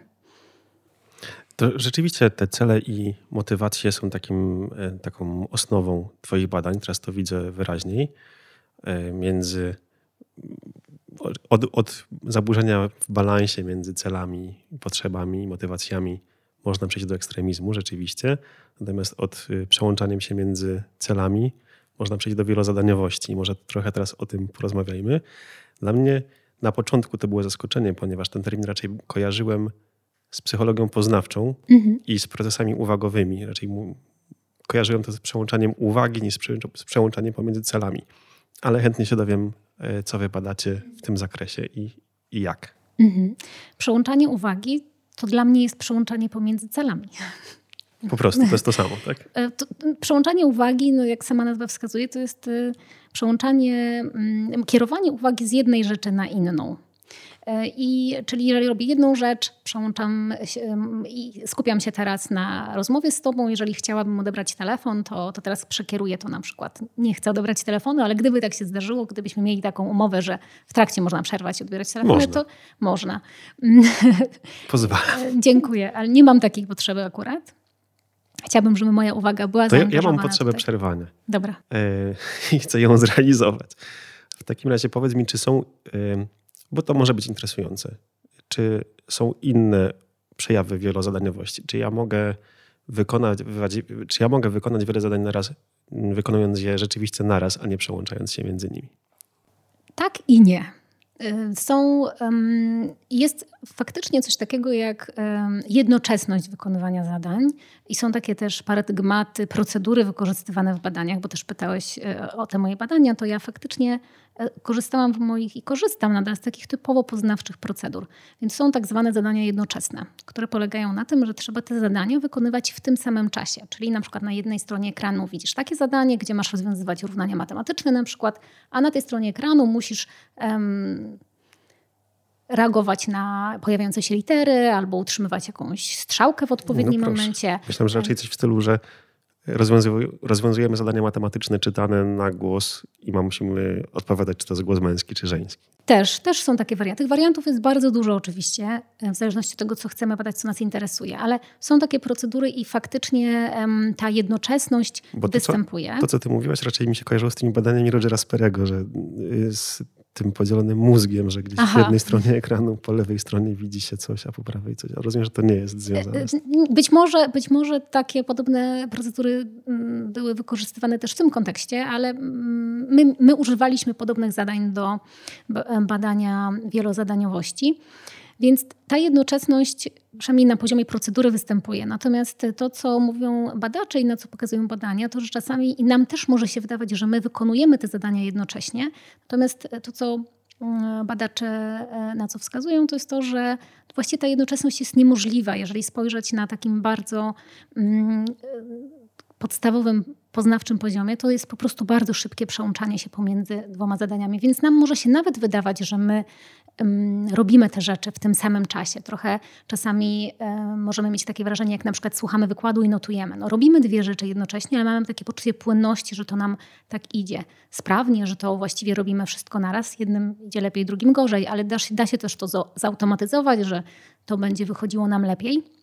To rzeczywiście te cele i motywacje są takim, e, taką osnową Twoich badań. Teraz to widzę wyraźniej. E, między od, od zaburzenia w balansie między celami, potrzebami motywacjami można przejść do ekstremizmu rzeczywiście. Natomiast od y, przełączaniem się między celami można przejść do wielozadaniowości. Może trochę teraz o tym porozmawiajmy. Dla mnie na początku to było zaskoczenie, ponieważ ten termin raczej kojarzyłem z psychologią poznawczą mhm. i z procesami uwagowymi. Raczej kojarzyłem to z przełączaniem uwagi niż z przełączaniem pomiędzy celami. Ale chętnie się dowiem, e, co wy badacie w tym zakresie i, i jak. Mhm. Przełączanie uwagi to dla mnie jest przełączanie pomiędzy celami. Po prostu, to jest to samo, tak? E, to, przełączanie uwagi, no jak sama nazwa wskazuje, to jest e, przełączanie, mm, kierowanie uwagi z jednej rzeczy na inną. E, I, czyli jeżeli robię jedną rzecz, przełączam i skupiam się teraz na rozmowie z tobą. Jeżeli chciałabym odebrać telefon, to, to teraz przekieruję to na przykład. Nie chcę odebrać telefonu, ale gdyby tak się zdarzyło, gdybyśmy mieli taką umowę, że w trakcie można przerwać i odbierać telefony, można. to można. Pozwalam. E, dziękuję, ale nie mam takiej potrzeby akurat. Chciałabym, żeby moja uwaga była to ja, ja mam potrzebę tutaj. przerwania. Dobra. Yy, I chcę ją zrealizować. W takim razie powiedz mi, czy są... Yy, bo to może być interesujące. Czy są inne przejawy wielozadaniowości. Czy ja mogę wykonać, czy ja mogę wykonać wiele zadań na raz, wykonując je rzeczywiście naraz, a nie przełączając się między nimi? Tak i nie. Y, są, jest faktycznie coś takiego jak jednoczesność wykonywania zadań i są takie też paradygmaty, procedury wykorzystywane w badaniach, bo też pytałeś e, o te moje badania, to ja faktycznie e, korzystałam w moich i korzystam nadal z takich typowo poznawczych procedur. Więc są tak zwane zadania jednoczesne, które polegają na tym, że trzeba te zadania wykonywać w tym samym czasie. Czyli na przykład na jednej stronie ekranu widzisz takie zadanie, gdzie masz rozwiązywać równania matematyczne na przykład, a na tej stronie ekranu musisz um, reagować na pojawiające się litery albo utrzymywać jakąś strzałkę w odpowiednim no momencie. Myślę, że raczej coś w stylu, że rozwiązujemy zadania matematyczne czytane na głos i musimy odpowiadać, czy to jest głos męski, czy żeński. Też, też są takie warianty. Tych wariantów jest bardzo dużo oczywiście, w zależności od tego, co chcemy badać, co nas interesuje, ale są takie procedury i faktycznie um, ta jednoczesność to, występuje. Co, to, co ty mówiłaś, raczej mi się kojarzyło z tymi badaniami Rogera Sperego, że jest tym podzielonym mózgiem, że gdzieś Aha. w jednej stronie ekranu, po lewej stronie widzi się coś, a po prawej coś. A rozumiem, że to nie jest związane. Z... Być może, być może takie podobne procedury mm, były wykorzystywane też w tym kontekście, ale mm, my, my używaliśmy podobnych zadań do badania wielozadaniowości. Więc ta jednoczesność, przynajmniej na poziomie procedury, występuje. Natomiast to, co mówią badacze i na co pokazują badania, to że czasami i nam też może się wydawać, że my wykonujemy te zadania jednocześnie. Natomiast to, co mm, badacze e, na co wskazują, to jest to, że właściwie ta jednoczesność jest niemożliwa, jeżeli spojrzeć na takim bardzo mm, podstawowym poznawczym poziomie, to jest po prostu bardzo szybkie przełączanie się pomiędzy dwoma zadaniami. Więc nam może się nawet wydawać, że my robimy te rzeczy w tym samym czasie. Trochę czasami um, możemy mieć takie wrażenie, jak na przykład słuchamy wykładu i notujemy. No, robimy dwie rzeczy jednocześnie, ale mamy takie poczucie płynności, że to nam tak idzie sprawnie, że to właściwie robimy wszystko naraz. Jednym idzie lepiej, drugim gorzej, ale da się, da się też to zautomatyzować, że to będzie wychodziło nam lepiej.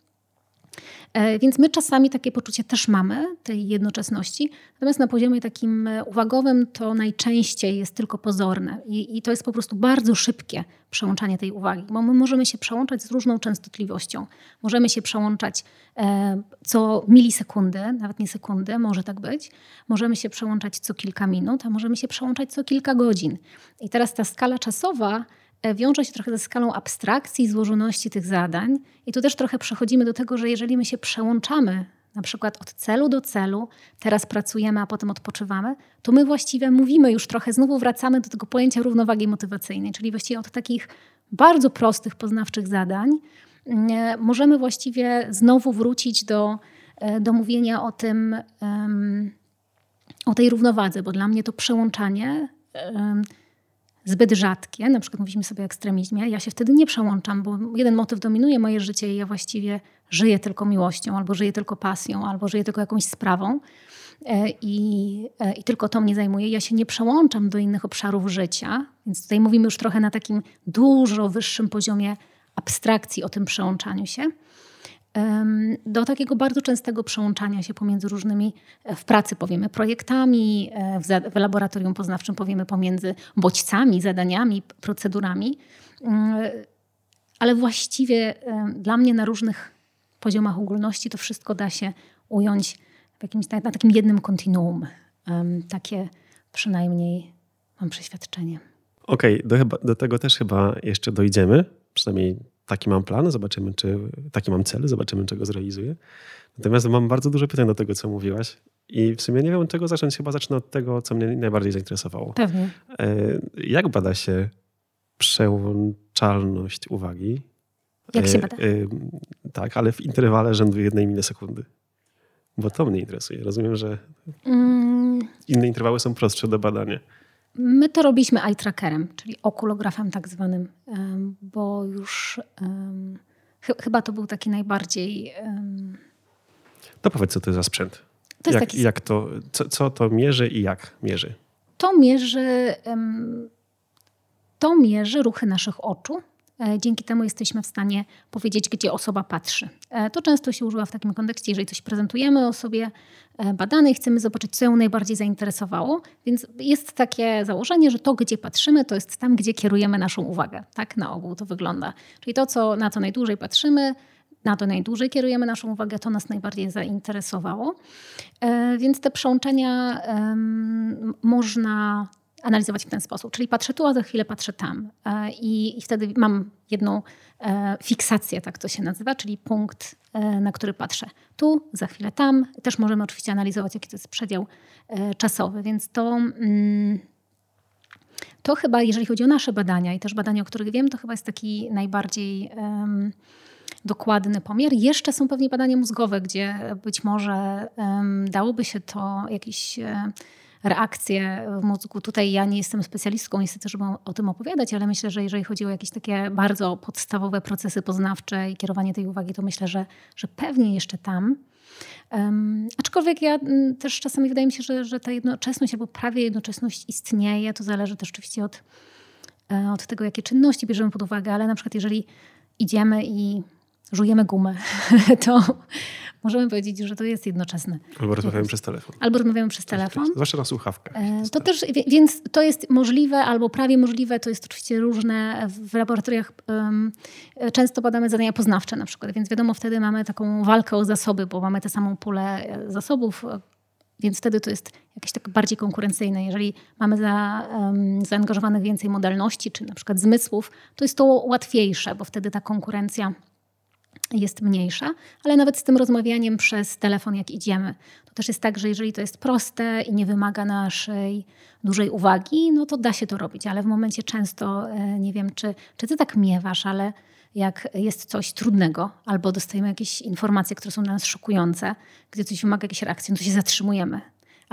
E, więc my czasami takie poczucie też mamy, tej jednoczesności, natomiast na poziomie takim e, uwagowym to najczęściej jest tylko pozorne i, i to jest po prostu bardzo szybkie przełączanie tej uwagi, bo my możemy się przełączać z różną częstotliwością. Możemy się przełączać e, co milisekundy, nawet nie sekundy, może tak być. Możemy się przełączać co kilka minut, a możemy się przełączać co kilka godzin. I teraz ta skala czasowa wiąże się trochę ze skalą abstrakcji, złożoności tych zadań. I tu też trochę przechodzimy do tego, że jeżeli my się przełączamy na przykład od celu do celu, teraz pracujemy, a potem odpoczywamy, to my właściwie mówimy już trochę, znowu wracamy do tego pojęcia równowagi motywacyjnej, czyli właściwie od takich bardzo prostych, poznawczych zadań mm, e, możemy właściwie znowu wrócić do, e, do mówienia o tym, o tej równowadze, bo dla mnie to przełączanie zbyt rzadkie, na przykład mówimy sobie o ekstremizmie, ja się wtedy nie przełączam, bo jeden motyw dominuje moje życie i ja właściwie żyję tylko miłością, albo żyję tylko pasją, albo żyję tylko jakąś sprawą. E, i, e, i tylko to mnie zajmuje. Ja się nie przełączam do innych obszarów życia, więc tutaj mówimy już trochę na takim dużo wyższym poziomie abstrakcji o tym przełączaniu się do takiego bardzo częstego przełączania się pomiędzy różnymi, e, w pracy powiemy projektami, e, w, laboratorium poznawczym powiemy pomiędzy bodźcami, zadaniami, procedurami. Mm, ale właściwie dla mnie na różnych poziomach ogólności to wszystko da się ująć w jakimś, na takim jednym kontinuum. Takie przynajmniej mam przeświadczenie. Okej, okay, do, do tego też chyba jeszcze dojdziemy, przynajmniej taki mam plan, zobaczymy, czy taki mam cel, zobaczymy, czego zrealizuję. Natomiast mam bardzo dużo pytań do tego, co mówiłaś. I w sumie nie wiem, od czego zacząć. Chyba zacznę od tego, co mnie najbardziej zainteresowało. Pewnie. E, jak bada się przełączalność uwagi? Jak się e, bada? Tak, ale w interwale rzędu jednej milisekundy. Bo to mnie interesuje. Rozumiem, że mm. inne interwały są prostsze do badania. My to robiliśmy eye trackerem, czyli okulografem tak zwanym, bo już um, ch chyba to był taki najbardziej. Um... To powiedz, co to jest za sprzęt. To jak, taki... jak to, co, co, to mierzy i jak mierzy? To mierzy, um, to mierzy ruchy naszych oczu dzięki temu jesteśmy w stanie powiedzieć, gdzie osoba patrzy. E, to często się używa w takim kontekście, jeżeli coś prezentujemy osobie e, badanej, chcemy zobaczyć, co ją najbardziej zainteresowało. Więc jest takie założenie, że to, gdzie patrzymy, to jest tam, gdzie kierujemy naszą uwagę. Tak na ogół to wygląda. Czyli to, co, na co najdłużej patrzymy, na to najdłużej kierujemy naszą uwagę, to nas najbardziej zainteresowało. E, więc te przełączenia można analizować w ten sposób. Czyli patrzę tu, a za chwilę patrzę tam. E, I, i wtedy mam jedną e, fiksację, tak to się nazywa, czyli punkt, na który patrzę. Tu, za chwilę tam. Też możemy oczywiście analizować, jaki to jest przedział czasowy, więc to. Mm, to chyba, jeżeli chodzi o nasze badania i też badania, o których wiem, to chyba jest taki najbardziej dokładny pomiar. Jeszcze są pewnie badania mózgowe, gdzie być może um, dałoby się to jakieś um, reakcje w mózgu. Tutaj ja nie jestem specjalistką niestety, żeby o tym opowiadać, ale myślę, że jeżeli chodzi o jakieś takie bardzo podstawowe procesy poznawcze i kierowanie tej uwagi, to myślę, że, że pewnie jeszcze tam. Um, aczkolwiek ja mm, też czasami wydaje mi się, że, że ta jednoczesność albo prawie jednoczesność istnieje. To zależy też oczywiście od, e, od tego, jakie czynności bierzemy pod uwagę, ale na przykład jeżeli idziemy i żujemy gumę, to możemy powiedzieć, że to jest jednoczesne. Albo rozmawiamy przez telefon. Albo rozmawiamy przez telefon. Zwłaszcza na słuchawkach. E, to też, więc to jest możliwe albo prawie możliwe, to jest oczywiście różne. W laboratoriach um, często badamy zadania poznawcze na przykład, więc wiadomo, wtedy mamy taką walkę o zasoby, bo mamy tę samą pulę e, zasobów, więc wtedy to jest jakieś tak bardziej konkurencyjne. Jeżeli mamy za, um, zaangażowanych więcej modalności, czy na przykład zmysłów, to jest to łatwiejsze, bo wtedy ta konkurencja jest mniejsza, ale nawet z tym rozmawianiem przez telefon, jak idziemy, to też jest tak, że jeżeli to jest proste i nie wymaga naszej dużej uwagi, no to da się to robić, ale w momencie często, e, nie wiem, czy, czy ty tak miewasz, ale jak jest coś trudnego albo dostajemy jakieś informacje, które są dla nas szokujące, gdzie coś wymaga jakiejś reakcji, no to się zatrzymujemy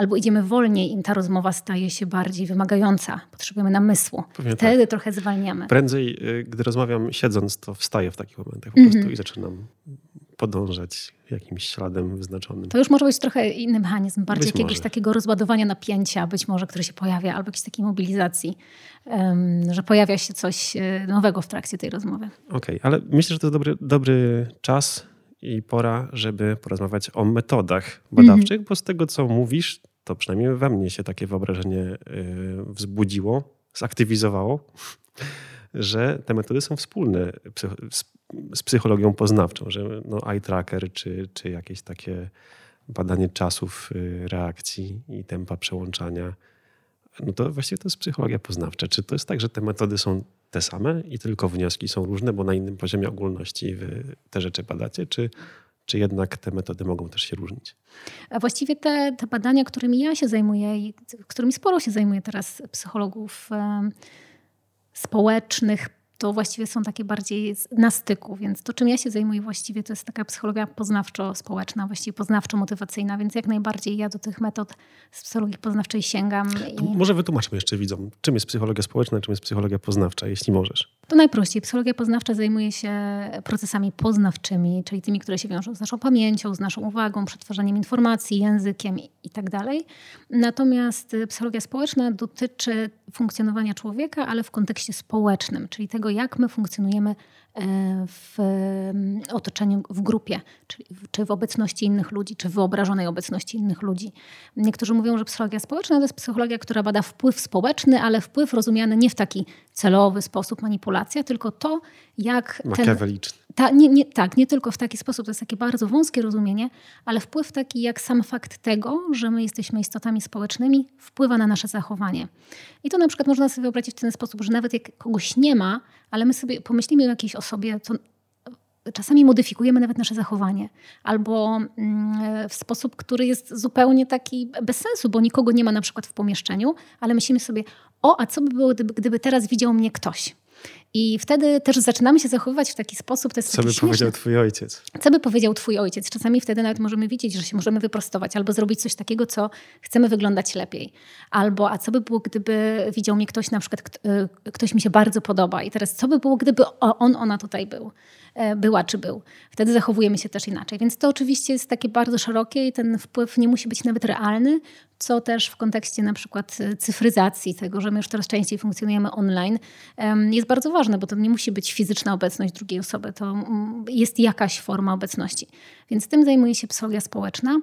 albo idziemy wolniej, im ta rozmowa staje się bardziej wymagająca. Potrzebujemy namysłu. Pewnie Wtedy tak. trochę zwalniamy. Prędzej, y, gdy rozmawiam siedząc, to wstaję w takich momentach po mm -hmm. prostu i zaczynam podążać jakimś śladem wyznaczonym. To już może być trochę inny mechanizm, bardziej być jakiegoś może. takiego rozładowania napięcia, być może, które się pojawia, albo jakiejś takiej mobilizacji, um, że pojawia się coś y, nowego w trakcie tej rozmowy. Okej, okay, ale myślę, że to jest dobry, dobry czas i pora, żeby porozmawiać o metodach badawczych, mm -hmm. bo z tego, co mówisz, to przynajmniej we mnie się takie wyobrażenie y, wzbudziło, zaktywizowało, że te metody są wspólne z psychologią poznawczą, że no, eye tracker czy, czy jakieś takie badanie czasów y, reakcji i tempa przełączania, no to właściwie to jest psychologia poznawcza. Czy to jest tak, że te metody są te same i tylko wnioski są różne, bo na innym poziomie ogólności wy te rzeczy badacie, czy, czy jednak te metody mogą też się różnić? A właściwie te, te badania, którymi ja się zajmuję i którymi sporo się zajmuje teraz psychologów społecznych, to właściwie są takie bardziej na styku, więc to czym ja się zajmuję właściwie to jest taka psychologia poznawczo-społeczna, właściwie poznawczo-motywacyjna, więc jak najbardziej ja do tych metod z psychologii poznawczej sięgam. I... Może wytłumaczmy jeszcze widzom, czym jest psychologia społeczna, czym jest psychologia poznawcza, jeśli możesz. To najprościej. Psychologia poznawcza zajmuje się procesami poznawczymi, czyli tymi, które się wiążą z naszą pamięcią, z naszą uwagą, przetwarzaniem informacji, językiem itd. Tak Natomiast psychologia społeczna dotyczy funkcjonowania człowieka, ale w kontekście społecznym, czyli tego, jak my funkcjonujemy e, w otoczeniu, w grupie, czyli, czy w obecności innych ludzi, czy w wyobrażonej obecności innych ludzi. Niektórzy mówią, że psychologia społeczna to jest psychologia, która bada wpływ społeczny, ale wpływ rozumiany nie w taki celowy sposób, manipulacja, tylko to, jak. Makiaweliczny. Ta, nie, nie, tak, nie tylko w taki sposób, to jest takie bardzo wąskie rozumienie, ale wpływ taki, jak sam fakt tego, że my jesteśmy istotami społecznymi, wpływa na nasze zachowanie. I to na przykład można sobie wyobrazić w ten sposób, że nawet jak kogoś nie ma, ale my sobie pomyślimy o jakiejś osobie, to czasami modyfikujemy nawet nasze zachowanie, albo mm, w sposób, który jest zupełnie taki bez sensu, bo nikogo nie ma na przykład w pomieszczeniu, ale myślimy sobie, o, a co by było, gdyby, gdyby teraz widział mnie ktoś? I wtedy też zaczynamy się zachowywać w taki sposób. To jest Co by śmieszne. powiedział twój ojciec? Co by powiedział twój ojciec? Czasami wtedy nawet możemy widzieć, że się możemy wyprostować albo zrobić coś takiego, co chcemy wyglądać lepiej. Albo a co by było, gdyby widział mnie ktoś, na przykład y, ktoś mi się bardzo podoba i teraz co by było, gdyby on, ona tutaj był, e, była czy był. Wtedy zachowujemy się też inaczej. Więc to oczywiście jest takie bardzo szerokie i ten wpływ nie musi być nawet realny. Co też w kontekście na przykład cyfryzacji, tego, że my już coraz częściej funkcjonujemy online, jest bardzo ważne, bo to nie musi być fizyczna obecność drugiej osoby, to mm, jest jakaś forma obecności. Więc tym zajmuje się psychologia społeczna,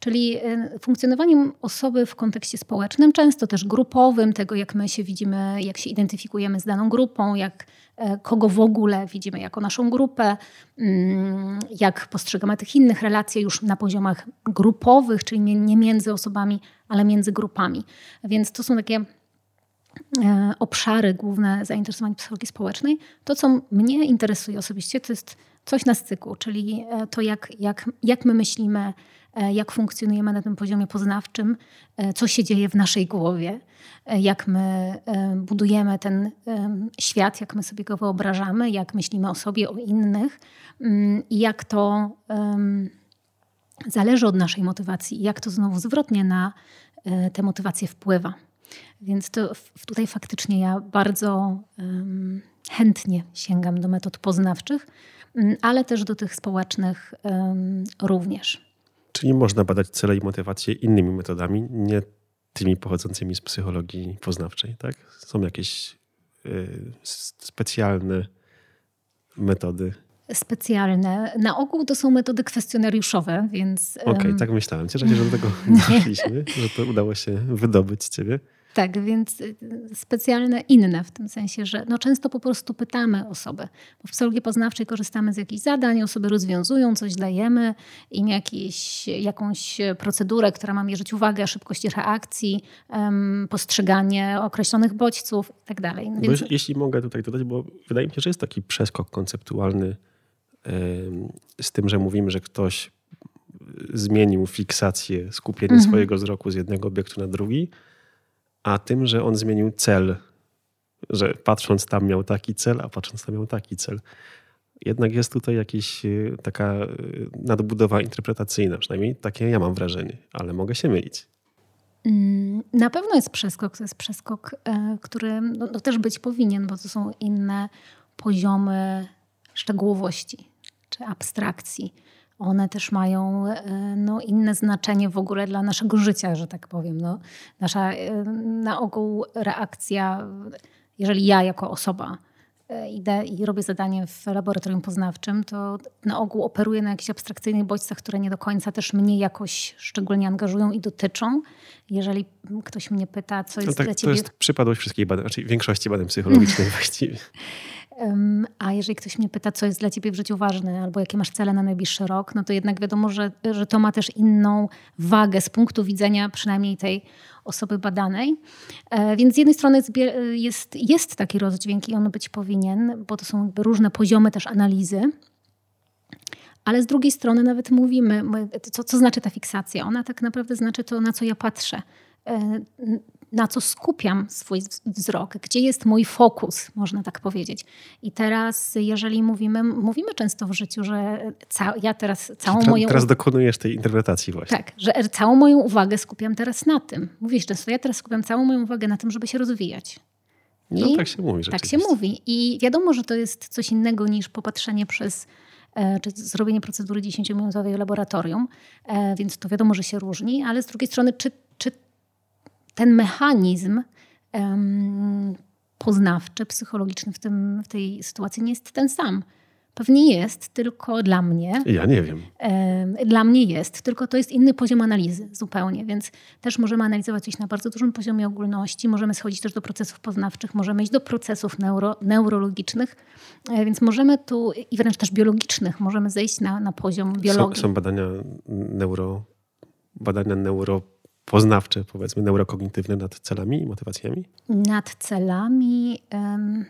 czyli e, funkcjonowaniem osoby w kontekście społecznym, często też grupowym, tego jak my się widzimy, jak się identyfikujemy z daną grupą, jak e, kogo w ogóle widzimy jako naszą grupę, mm, jak postrzegamy tych innych relacji już na poziomach grupowych, czyli nie między osobami, ale między grupami. Więc to są takie e, obszary główne zainteresowań psychologii społecznej. To, co mnie interesuje osobiście, to jest coś na styku, czyli e, to, jak, jak, jak my myślimy, e, jak funkcjonujemy na tym poziomie poznawczym, co się dzieje w naszej głowie, jak my budujemy ten świat, jak my sobie go wyobrażamy, jak myślimy o sobie, o innych mm, i jak to zależy od naszej motywacji jak to znowu zwrotnie na tę motywację wpływa. Więc to tutaj faktycznie ja bardzo chętnie sięgam do metod poznawczych, ale też do tych społecznych również. Czyli można badać cele i motywacje innymi metodami, nie tymi pochodzącymi z psychologii poznawczej, tak? Są jakieś y, specjalne metody. Specjalne. Na ogół to są metody kwestionariuszowe, więc. Okej, okay, tak myślałem. Cieszę się, że do tego doszliśmy, że to udało się wydobyć ciebie. Tak, więc y, specjalne inne w tym sensie, że no często po prostu pytamy osoby. Bo w psychologii poznawczej korzystamy z jakichś zadań, osoby rozwiązują, coś dajemy, im jakiś, jakąś procedurę, która ma mierzyć uwagę, szybkość reakcji, um, postrzeganie określonych bodźców itd. Tak no więc... Jeśli mogę tutaj dodać, bo wydaje mi się, że jest taki przeskok konceptualny z tym, że mówimy, że ktoś zmienił fiksację, skupienie mhm. swojego wzroku z jednego obiektu na drugi, a tym, że on zmienił cel. Że patrząc tam miał taki cel, a patrząc tam miał taki cel. Jednak jest tutaj jakaś e, taka e, nadbudowa interpretacyjna, przynajmniej takie ja mam wrażenie, ale mogę się mylić. Mm, na pewno jest przeskok. To jest przeskok, e, który no, no też być powinien, bo to są inne poziomy szczegółowości czy abstrakcji one też mają e, no, inne znaczenie w ogóle dla naszego życia, że tak powiem. No, nasza e, na ogół reakcja, jeżeli ja jako osoba e, idę i robię zadanie w laboratorium poznawczym, to na ogół operuję na jakichś abstrakcyjnych bodźcach, które nie do końca też mnie jakoś szczególnie angażują i dotyczą. Jeżeli ktoś mnie pyta, co jest no tak, dla ciebie... To jest przypadłość wszystkich badań, znaczy większości badań psychologicznych właściwie. A jeżeli ktoś mnie pyta, co jest dla ciebie w życiu ważne, albo jakie masz cele na najbliższy rok, no to jednak wiadomo, że, że to ma też inną wagę z punktu widzenia przynajmniej tej osoby badanej. E, więc z jednej strony jest, jest taki rozdźwięk i on być powinien, bo to są jakby różne poziomy też analizy. Ale z drugiej strony nawet mówimy, co, co znaczy ta fiksacja? Ona tak naprawdę znaczy to, na co ja patrzę e, na co skupiam swój wzrok, gdzie jest mój fokus, można tak powiedzieć. I teraz, jeżeli mówimy, mówimy często w życiu, że ca- ja teraz całą teraz, moją. Teraz dokonujesz tej interpretacji właśnie. Tak, że całą moją uwagę skupiam teraz na tym. Mówisz często, ja teraz skupiam całą moją uwagę na tym, żeby się rozwijać. I no tak się mówi. Tak się mówi. I wiadomo, że to jest coś innego niż popatrzenie przez e, czy zrobienie procedury 10-minutowej w laboratorium, e, więc to wiadomo, że się różni, ale z drugiej strony, czy ten mechanizm um, poznawczy, psychologiczny w, tym, w tej sytuacji nie jest ten sam. Pewnie jest, tylko dla mnie. Ja nie wiem. Dla mnie jest, tylko to jest inny poziom analizy zupełnie, więc też możemy analizować coś na bardzo dużym poziomie ogólności, możemy schodzić też do procesów poznawczych, możemy iść do procesów neuro, neurologicznych, e, więc możemy tu i wręcz też biologicznych, możemy zejść na, na poziom biologii. Są, są badania neuro, badania neuro poznawcze, powiedzmy, neurokognitywne nad celami i motywacjami? Nad celami. Um,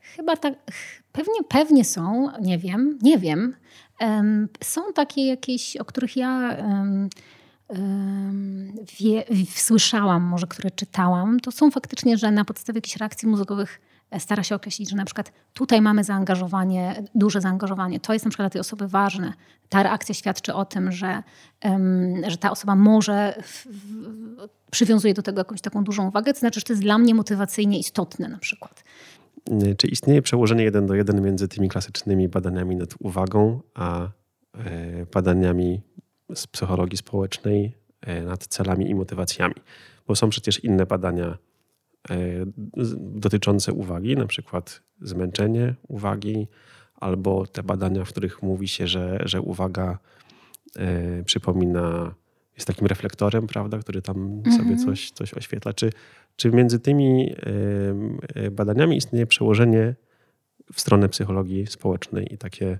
chyba tak, pewnie, pewnie są, nie wiem, nie wiem. Um, są takie jakieś, o których ja um, wie, słyszałam, może które czytałam. To są faktycznie, że na podstawie jakichś reakcji mózgowych stara się określić, że na przykład tutaj mamy zaangażowanie, duże zaangażowanie, to jest na przykład dla tej osoby ważne. Ta reakcja świadczy o tym, że, że ta osoba może w, w, przywiązuje do tego jakąś taką dużą uwagę, to znaczy, że to jest dla mnie motywacyjnie istotne na przykład. Czy istnieje przełożenie jeden do jeden między tymi klasycznymi badaniami nad uwagą, a e, badaniami z psychologii społecznej nad celami i motywacjami. Bo są przecież inne badania dotyczące uwagi, na przykład zmęczenie uwagi, albo te badania, w których mówi się, że, że uwaga przypomina, jest takim reflektorem, prawda, który tam mhm. sobie coś, coś oświetla. Czy, czy między tymi badaniami istnieje przełożenie w stronę psychologii społecznej i takie,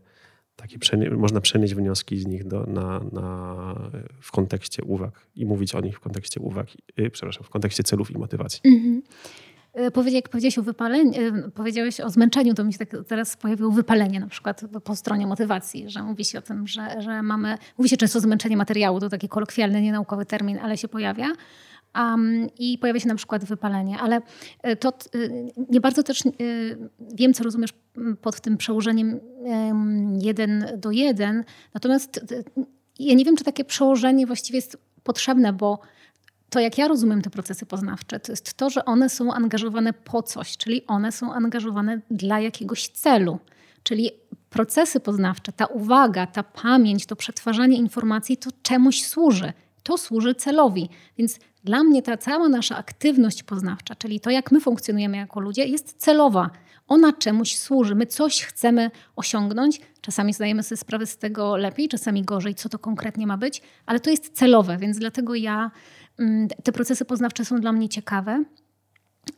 takie można przenieść wnioski z nich do, na, na, w kontekście uwag i mówić o nich w kontekście uwag, yy, przepraszam, w kontekście celów i motywacji. Mhm. E, jak powiedziałeś o wypaleniu, e, powiedziałeś o zmęczeniu, to mi się tak teraz pojawiło wypalenie na przykład po stronie motywacji, że mówi się o tym, że, że mamy, mówi się często zmęczenie materiału, to taki kolokwialny, nienaukowy termin, ale się pojawia. Um, i pojawia się na przykład wypalenie. Ale e, to nie bardzo też wiem, co rozumiesz pod tym przełożeniem jeden do jeden. Natomiast ja nie wiem, czy takie przełożenie właściwie jest potrzebne, bo to jak ja rozumiem te procesy poznawcze, to jest to, że one są angażowane po coś, czyli one są angażowane dla jakiegoś celu. Czyli procesy poznawcze, ta uwaga, ta pamięć, to przetwarzanie informacji to czemuś służy. To służy celowi. Więc dla mnie ta cała nasza aktywność poznawcza, czyli to, jak my funkcjonujemy jako ludzie, jest celowa. Ona czemuś służy. My coś chcemy osiągnąć. Czasami zdajemy sobie sprawę z tego lepiej, czasami gorzej, co to konkretnie ma być, ale to jest celowe, więc dlatego ja Mm, te procesy poznawcze są dla mnie ciekawe.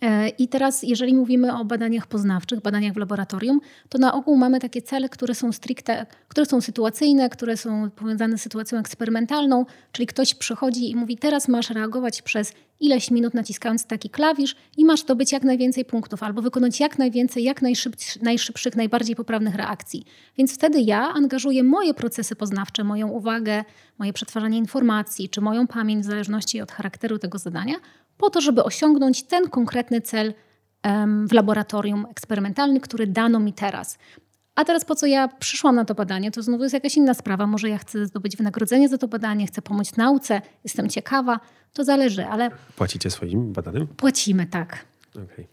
E, I teraz, jeżeli mówimy o badaniach poznawczych, badaniach w laboratorium, to na ogół mamy takie cele, które są stricte, które są sytuacyjne, które są powiązane z sytuacją eksperymentalną, czyli ktoś przychodzi i mówi: Teraz masz reagować przez ileś minut naciskając taki klawisz i masz zdobyć jak najwięcej punktów, albo wykonać jak najwięcej, jak najszybszych, najszybszych, najbardziej poprawnych reakcji. Więc wtedy ja angażuję moje procesy poznawcze, moją uwagę, moje przetwarzanie informacji, czy moją pamięć, w zależności od charakteru tego zadania, po to, żeby osiągnąć ten konkretny cel w laboratorium eksperymentalnym, który dano mi teraz. A teraz po co ja przyszłam na to badanie, to znowu jest jakaś inna sprawa. Może ja chcę zdobyć wynagrodzenie za to badanie, chcę pomóc nauce, jestem ciekawa, to zależy, ale... Płacicie swoim badanym? Płacimy, tak. Okay.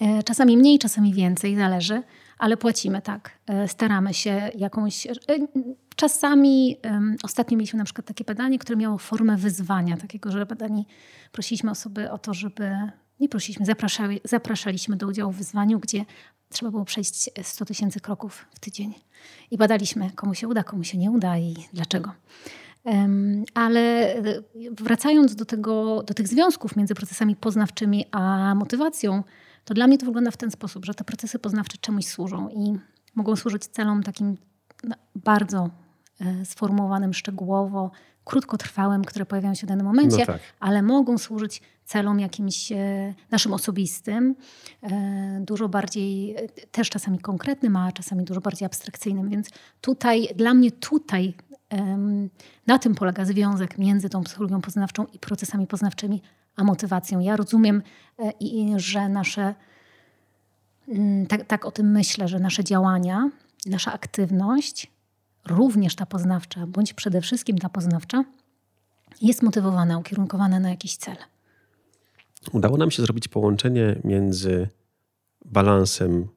E, czasami mniej, czasami więcej, zależy, ale płacimy, tak. E, staramy się jakąś... E, czasami, ostatnio mieliśmy na przykład takie badanie, które miało formę wyzwania, takiego, że badani prosiliśmy osoby o to, żeby nie prosiliśmy, zapraszali, zapraszaliśmy do udziału w wyzwaniu, gdzie trzeba było przejść 100 tysięcy kroków w tydzień. I badaliśmy, komu się uda, komu się nie uda i dlaczego. Ale e, wracając do, tego, do tych związków między procesami poznawczymi a motywacją, to dla mnie to wygląda w ten sposób, że te procesy poznawcze czemuś służą i mogą służyć celom takim no, bardzo e, sformułowanym szczegółowo, krótkotrwałym, które pojawiają się w danym momencie, no tak. ale mogą służyć celom jakimś e, naszym osobistym, e, dużo bardziej, e, też czasami konkretnym, a czasami dużo bardziej abstrakcyjnym. Więc tutaj, dla mnie tutaj na tym polega związek między tą psychologią poznawczą i procesami poznawczymi, a motywacją. Ja rozumiem, że nasze, mm, tak, tak o tym myślę, że nasze działania, nasza aktywność również ta poznawcza, bądź przede wszystkim ta poznawcza, jest motywowana, ukierunkowana na jakiś cel. Udało nam się zrobić połączenie między balansem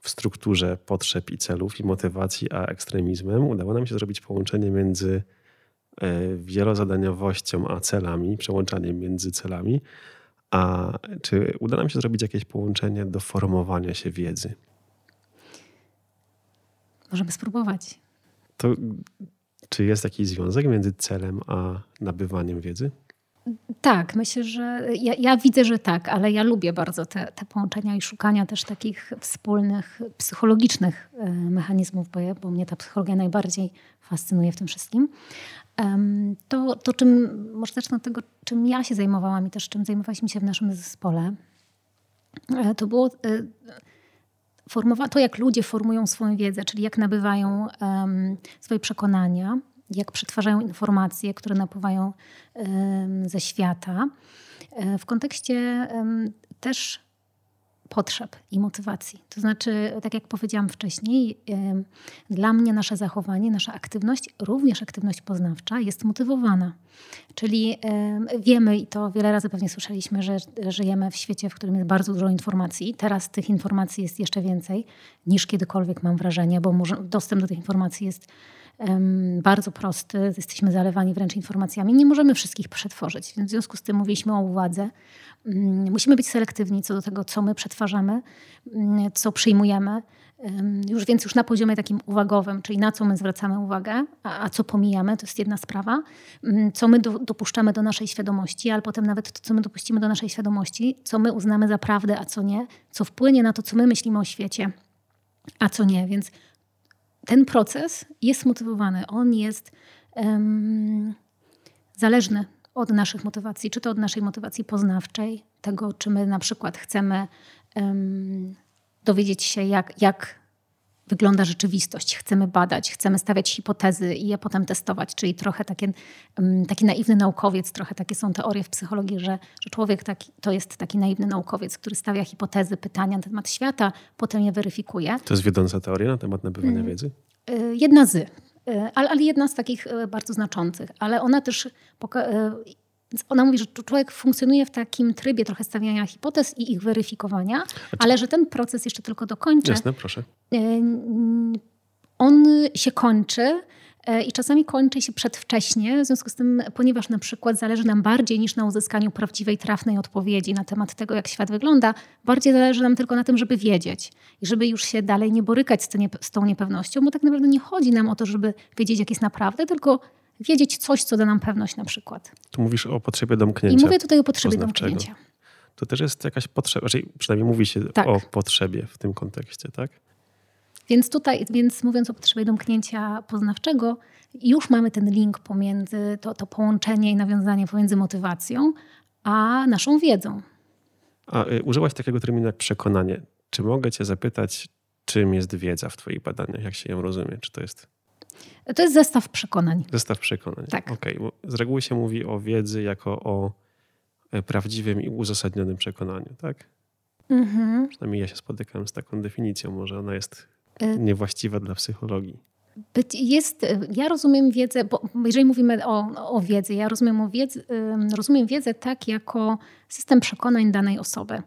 w strukturze potrzeb i celów i motywacji, a ekstremizmem. Udało nam się zrobić połączenie między e, wielozadaniowością a celami, przełączaniem między celami. A czy uda nam się zrobić jakieś połączenie do formowania się wiedzy? Możemy spróbować. To czy jest jakiś związek między celem a nabywaniem wiedzy? Tak, myślę, że ja, ja, widzę, że tak, ale ja lubię bardzo te, te połączenia i szukania też takich wspólnych psychologicznych e, mechanizmów, bo, ja, bo mnie ta psychologia najbardziej fascynuje w tym wszystkim. To, to czym, może zacznę od tego, czym ja się zajmowałam i też czym zajmowaliśmy się w naszym zespole, e, to było e, formowa- to, jak ludzie formują swoją wiedzę, czyli jak nabywają um, swoje przekonania, jak przetwarzają informacje, które napływają um, ze świata. E, w kontekście um, też potrzeb i motywacji. To znaczy, tak jak powiedziałam wcześniej, dla mnie nasze zachowanie, nasza aktywność, również aktywność poznawcza jest motywowana. Czyli wiemy, i to wiele razy pewnie słyszeliśmy, że żyjemy w świecie, w którym jest bardzo dużo informacji. Teraz tych informacji jest jeszcze więcej niż kiedykolwiek, mam wrażenie, bo dostęp do tych informacji jest bardzo prosty, jesteśmy zalewani wręcz informacjami. Nie możemy wszystkich przetworzyć, więc w związku z tym mówiliśmy o uwadze. Mm, musimy być selektywni co do tego, co my przetwarzamy, mm, co przyjmujemy. Już więc już na poziomie takim uwagowym, czyli na co my zwracamy uwagę, a, a co pomijamy, to jest jedna sprawa. Mm, co my do, dopuszczamy do naszej świadomości, ale potem nawet to, co my dopuścimy do naszej świadomości, co my uznamy za prawdę, a co nie, co wpłynie na to, co my myślimy o świecie, a co nie. Więc ten proces jest motywowany. On jest um, zależny od naszych motywacji, czy to od naszej motywacji poznawczej, tego, czy my na przykład chcemy um, dowiedzieć się, jak, jak wygląda rzeczywistość, chcemy badać, chcemy stawiać hipotezy i je potem testować, czyli trochę takie, taki naiwny naukowiec, trochę takie są teorie w psychologii, że, że człowiek taki, to jest taki naiwny naukowiec, który stawia hipotezy, pytania na temat świata, potem je weryfikuje. To jest wiodąca teoria na temat nabywania hmm. wiedzy? Y, jedna z, y, ale, ale jedna z takich y, bardzo znaczących, ale ona też więc ona mówi, że człowiek funkcjonuje w takim trybie trochę stawiania hipotez i ich weryfikowania, ale że ten proces jeszcze tylko dokończy. Jasne, proszę. On się kończy e, i czasami kończy się przedwcześnie, w związku z tym, ponieważ na przykład zależy nam bardziej niż na uzyskaniu prawdziwej, trafnej odpowiedzi na temat tego, jak świat wygląda, bardziej zależy nam tylko na tym, żeby wiedzieć i żeby już się dalej nie borykać z tą niepewnością, bo tak naprawdę nie chodzi nam o to, żeby wiedzieć, jak jest naprawdę, tylko wiedzieć coś, co da nam pewność na przykład. Tu mówisz o potrzebie domknięcia. I mówię tutaj o potrzebie domknięcia. To też jest jakaś potrzeba, przynajmniej mówi się tak. o potrzebie w tym kontekście, tak? Więc tutaj, więc mówiąc o potrzebie domknięcia poznawczego, już mamy ten link pomiędzy, to, to połączenie i nawiązanie pomiędzy motywacją a naszą wiedzą. A y, użyłaś takiego terminu jak przekonanie. Czy mogę cię zapytać, czym jest wiedza w twoich badaniach? Jak się ją rozumie? Czy to jest to jest zestaw przekonań. Zestaw przekonań. Tak. Okay. Z reguły się mówi o wiedzy jako o e, prawdziwym i uzasadnionym przekonaniu, tak? Mhm. Przynajmniej ja się spotykam z taką definicją. Może ona jest e, niewłaściwa dla psychologii. Jest, ja rozumiem wiedzę, bo jeżeli mówimy o, o wiedzy, ja rozumiem, o wiedzy, rozumiem wiedzę tak jako system przekonań danej osoby.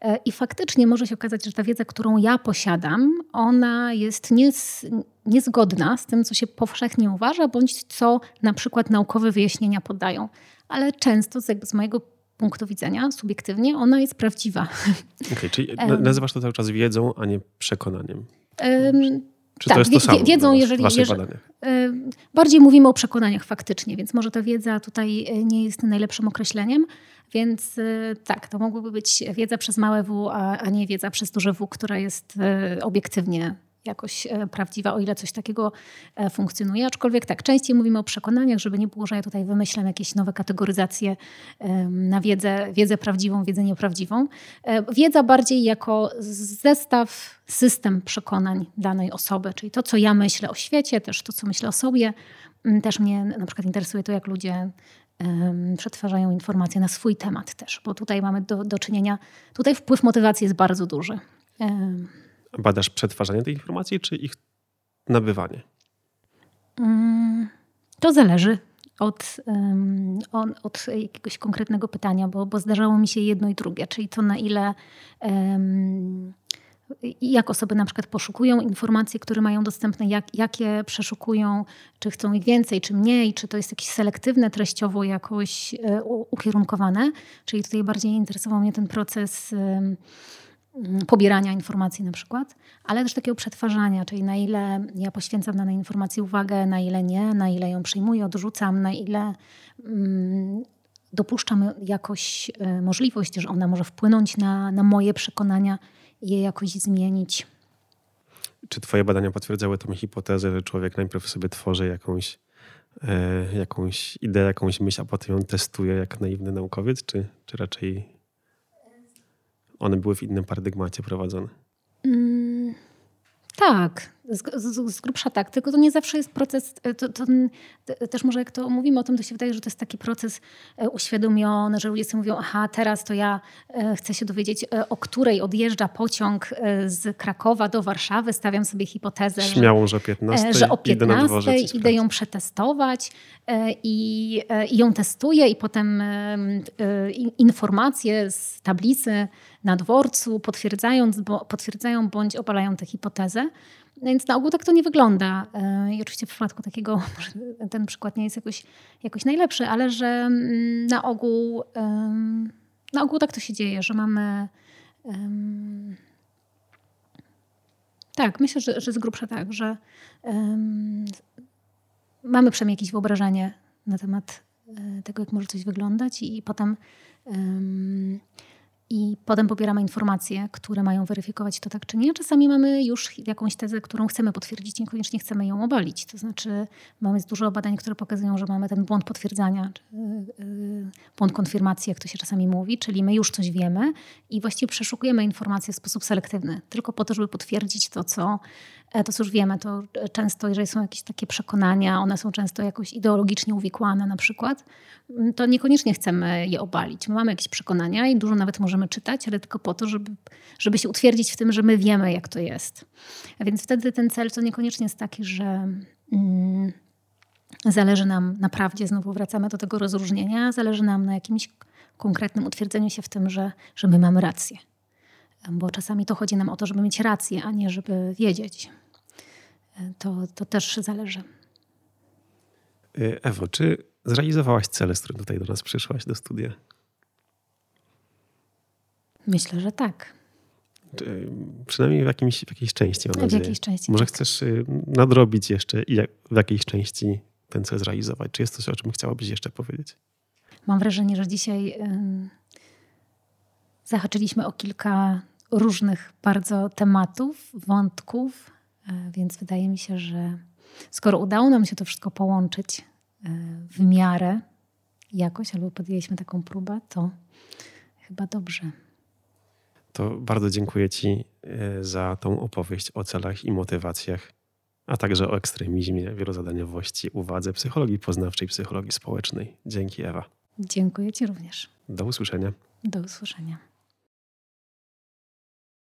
E, I faktycznie może się okazać, że ta wiedza, którą ja posiadam, ona jest niez, niezgodna z tym, co się powszechnie uważa, bądź co na przykład naukowe wyjaśnienia podają. Ale często z, z mojego punktu widzenia, subiektywnie, ona jest prawdziwa. Okay, czyli nazywasz to cały czas wiedzą, a nie przekonaniem. Um, czy tak, to jest to samo wiedzą, jeżeli, e, Bardziej mówimy o przekonaniach faktycznie, więc może ta wiedza tutaj e, nie jest najlepszym określeniem. Więc e, tak, to mogłoby być wiedza przez małe W, a, a nie wiedza przez duże W, która jest obiektywnie jakoś e, prawdziwa, o ile coś takiego e, funkcjonuje. Aczkolwiek tak, częściej mówimy o przekonaniach, żeby nie było, że ja tutaj wymyślam jakieś nowe kategoryzacje na wiedzę, wiedzę prawdziwą, wiedzę nieprawdziwą. E, wiedza bardziej jako zestaw, system przekonań danej osoby, czyli to, co ja myślę o świecie, też to, co myślę o sobie. Mm, też mnie na przykład interesuje to, jak ludzie przetwarzają informacje na swój temat też, bo tutaj mamy do, do czynienia, tutaj wpływ motywacji jest bardzo duży. Badasz przetwarzanie tej informacji, czy ich nabywanie? Mm, to zależy od, od jakiegoś konkretnego pytania, bo, bo zdarzało mi się jedno i drugie, czyli to na ile jak osoby na przykład poszukują informacji, które mają dostępne, jak, jakie przeszukują, czy chcą ich więcej, czy mniej, czy to jest jakieś selektywne treściowo jakoś e, ukierunkowane. Czyli tutaj bardziej interesował mnie ten proces pobierania informacji na przykład, ale też takiego przetwarzania, czyli na ile ja poświęcam danej informacji uwagę, na ile nie, na ile ją przyjmuję, odrzucam, na ile mm, dopuszczam jakoś y, możliwość, że ona może wpłynąć na, na moje przekonania i je jakoś zmienić. Czy Twoje badania potwierdzały tą hipotezę, że człowiek najpierw sobie tworzy jakąś, e, jakąś ideę, jakąś myśl, a potem ją testuje jak naiwny naukowiec, czy, czy raczej one były w innym paradygmacie prowadzone. Mm, tak, z, z, z, grubsza tak, tylko to nie zawsze jest proces, e, to, to, to, też może jak to mówimy o tym, to się wydaje, że to jest taki proces e, uświadomiony, że ludzie sobie mówią, aha, teraz to ja e, chcę się dowiedzieć, o której odjeżdża pociąg z Krakowa do Warszawy, stawiam sobie hipotezę, Śmiałą, że, 15, że o 15 idę, idę ją przetestować i, i ją testuję i potem informacje z tablicy na dworcu potwierdzając, bo, potwierdzają bądź obalają tę hipotezę. No więc na ogół tak to nie wygląda. E, I oczywiście w przypadku takiego, ten przykład nie jest jakoś, jakoś najlepszy, ale że mm, na ogół, na ogół tak to się dzieje, że mamy. Tak, myślę, że, że z grubsza tak, że mamy przynajmniej jakieś wyobrażenie na temat e, tego, jak może coś wyglądać, i potem um, i potem pobieramy informacje, które mają weryfikować to tak czy nie. Czasami mamy już jakąś tezę, którą chcemy potwierdzić, niekoniecznie chcemy ją obalić. To znaczy mamy dużo badań, które pokazują, że mamy ten błąd potwierdzania, czy yy, błąd konfirmacji, jak to się czasami mówi, czyli my już coś wiemy i właściwie przeszukujemy informacje w sposób selektywny, tylko po to, żeby potwierdzić to, co, to, co już wiemy. To często, jeżeli są jakieś takie przekonania, one są często jakoś ideologicznie uwikłane na przykład, to niekoniecznie chcemy je obalić. My mamy jakieś przekonania i dużo nawet możemy czytać, ale tylko po to, żeby, żeby się utwierdzić w tym, że my wiemy, jak to jest. A więc wtedy ten cel to niekoniecznie jest taki, że mm, zależy nam naprawdę, znowu wracamy do tego rozróżnienia, zależy nam na jakimś konkretnym utwierdzeniu się w tym, że, że my mamy rację. Bo czasami to chodzi nam o to, żeby mieć rację, a nie żeby wiedzieć. To, to też zależy. Ewo, czy zrealizowałaś cele, z którym tutaj do nas przyszłaś do studia? Myślę, że tak. Przynajmniej w, jakimś, w jakiejś części. Mam w jakiejś części. Może tak. chcesz y, nadrobić jeszcze i w jakiejś części ten cel zrealizować? Czy jest coś, o czym chciałabyś jeszcze powiedzieć? Mam wrażenie, że dzisiaj y, zahaczyliśmy o kilka różnych bardzo tematów, wątków, y, więc wydaje mi się, że skoro udało nam się to wszystko połączyć y, w miarę jakoś, albo podjęliśmy taką próbę, to chyba dobrze to bardzo dziękuję Ci e, za tą opowieść o celach i motywacjach, a także o ekstremizmie, wielozadaniowości, uwadze psychologii poznawczej, psychologii społecznej. Dzięki Ewa. Dziękuję Ci również. Do usłyszenia. Do usłyszenia.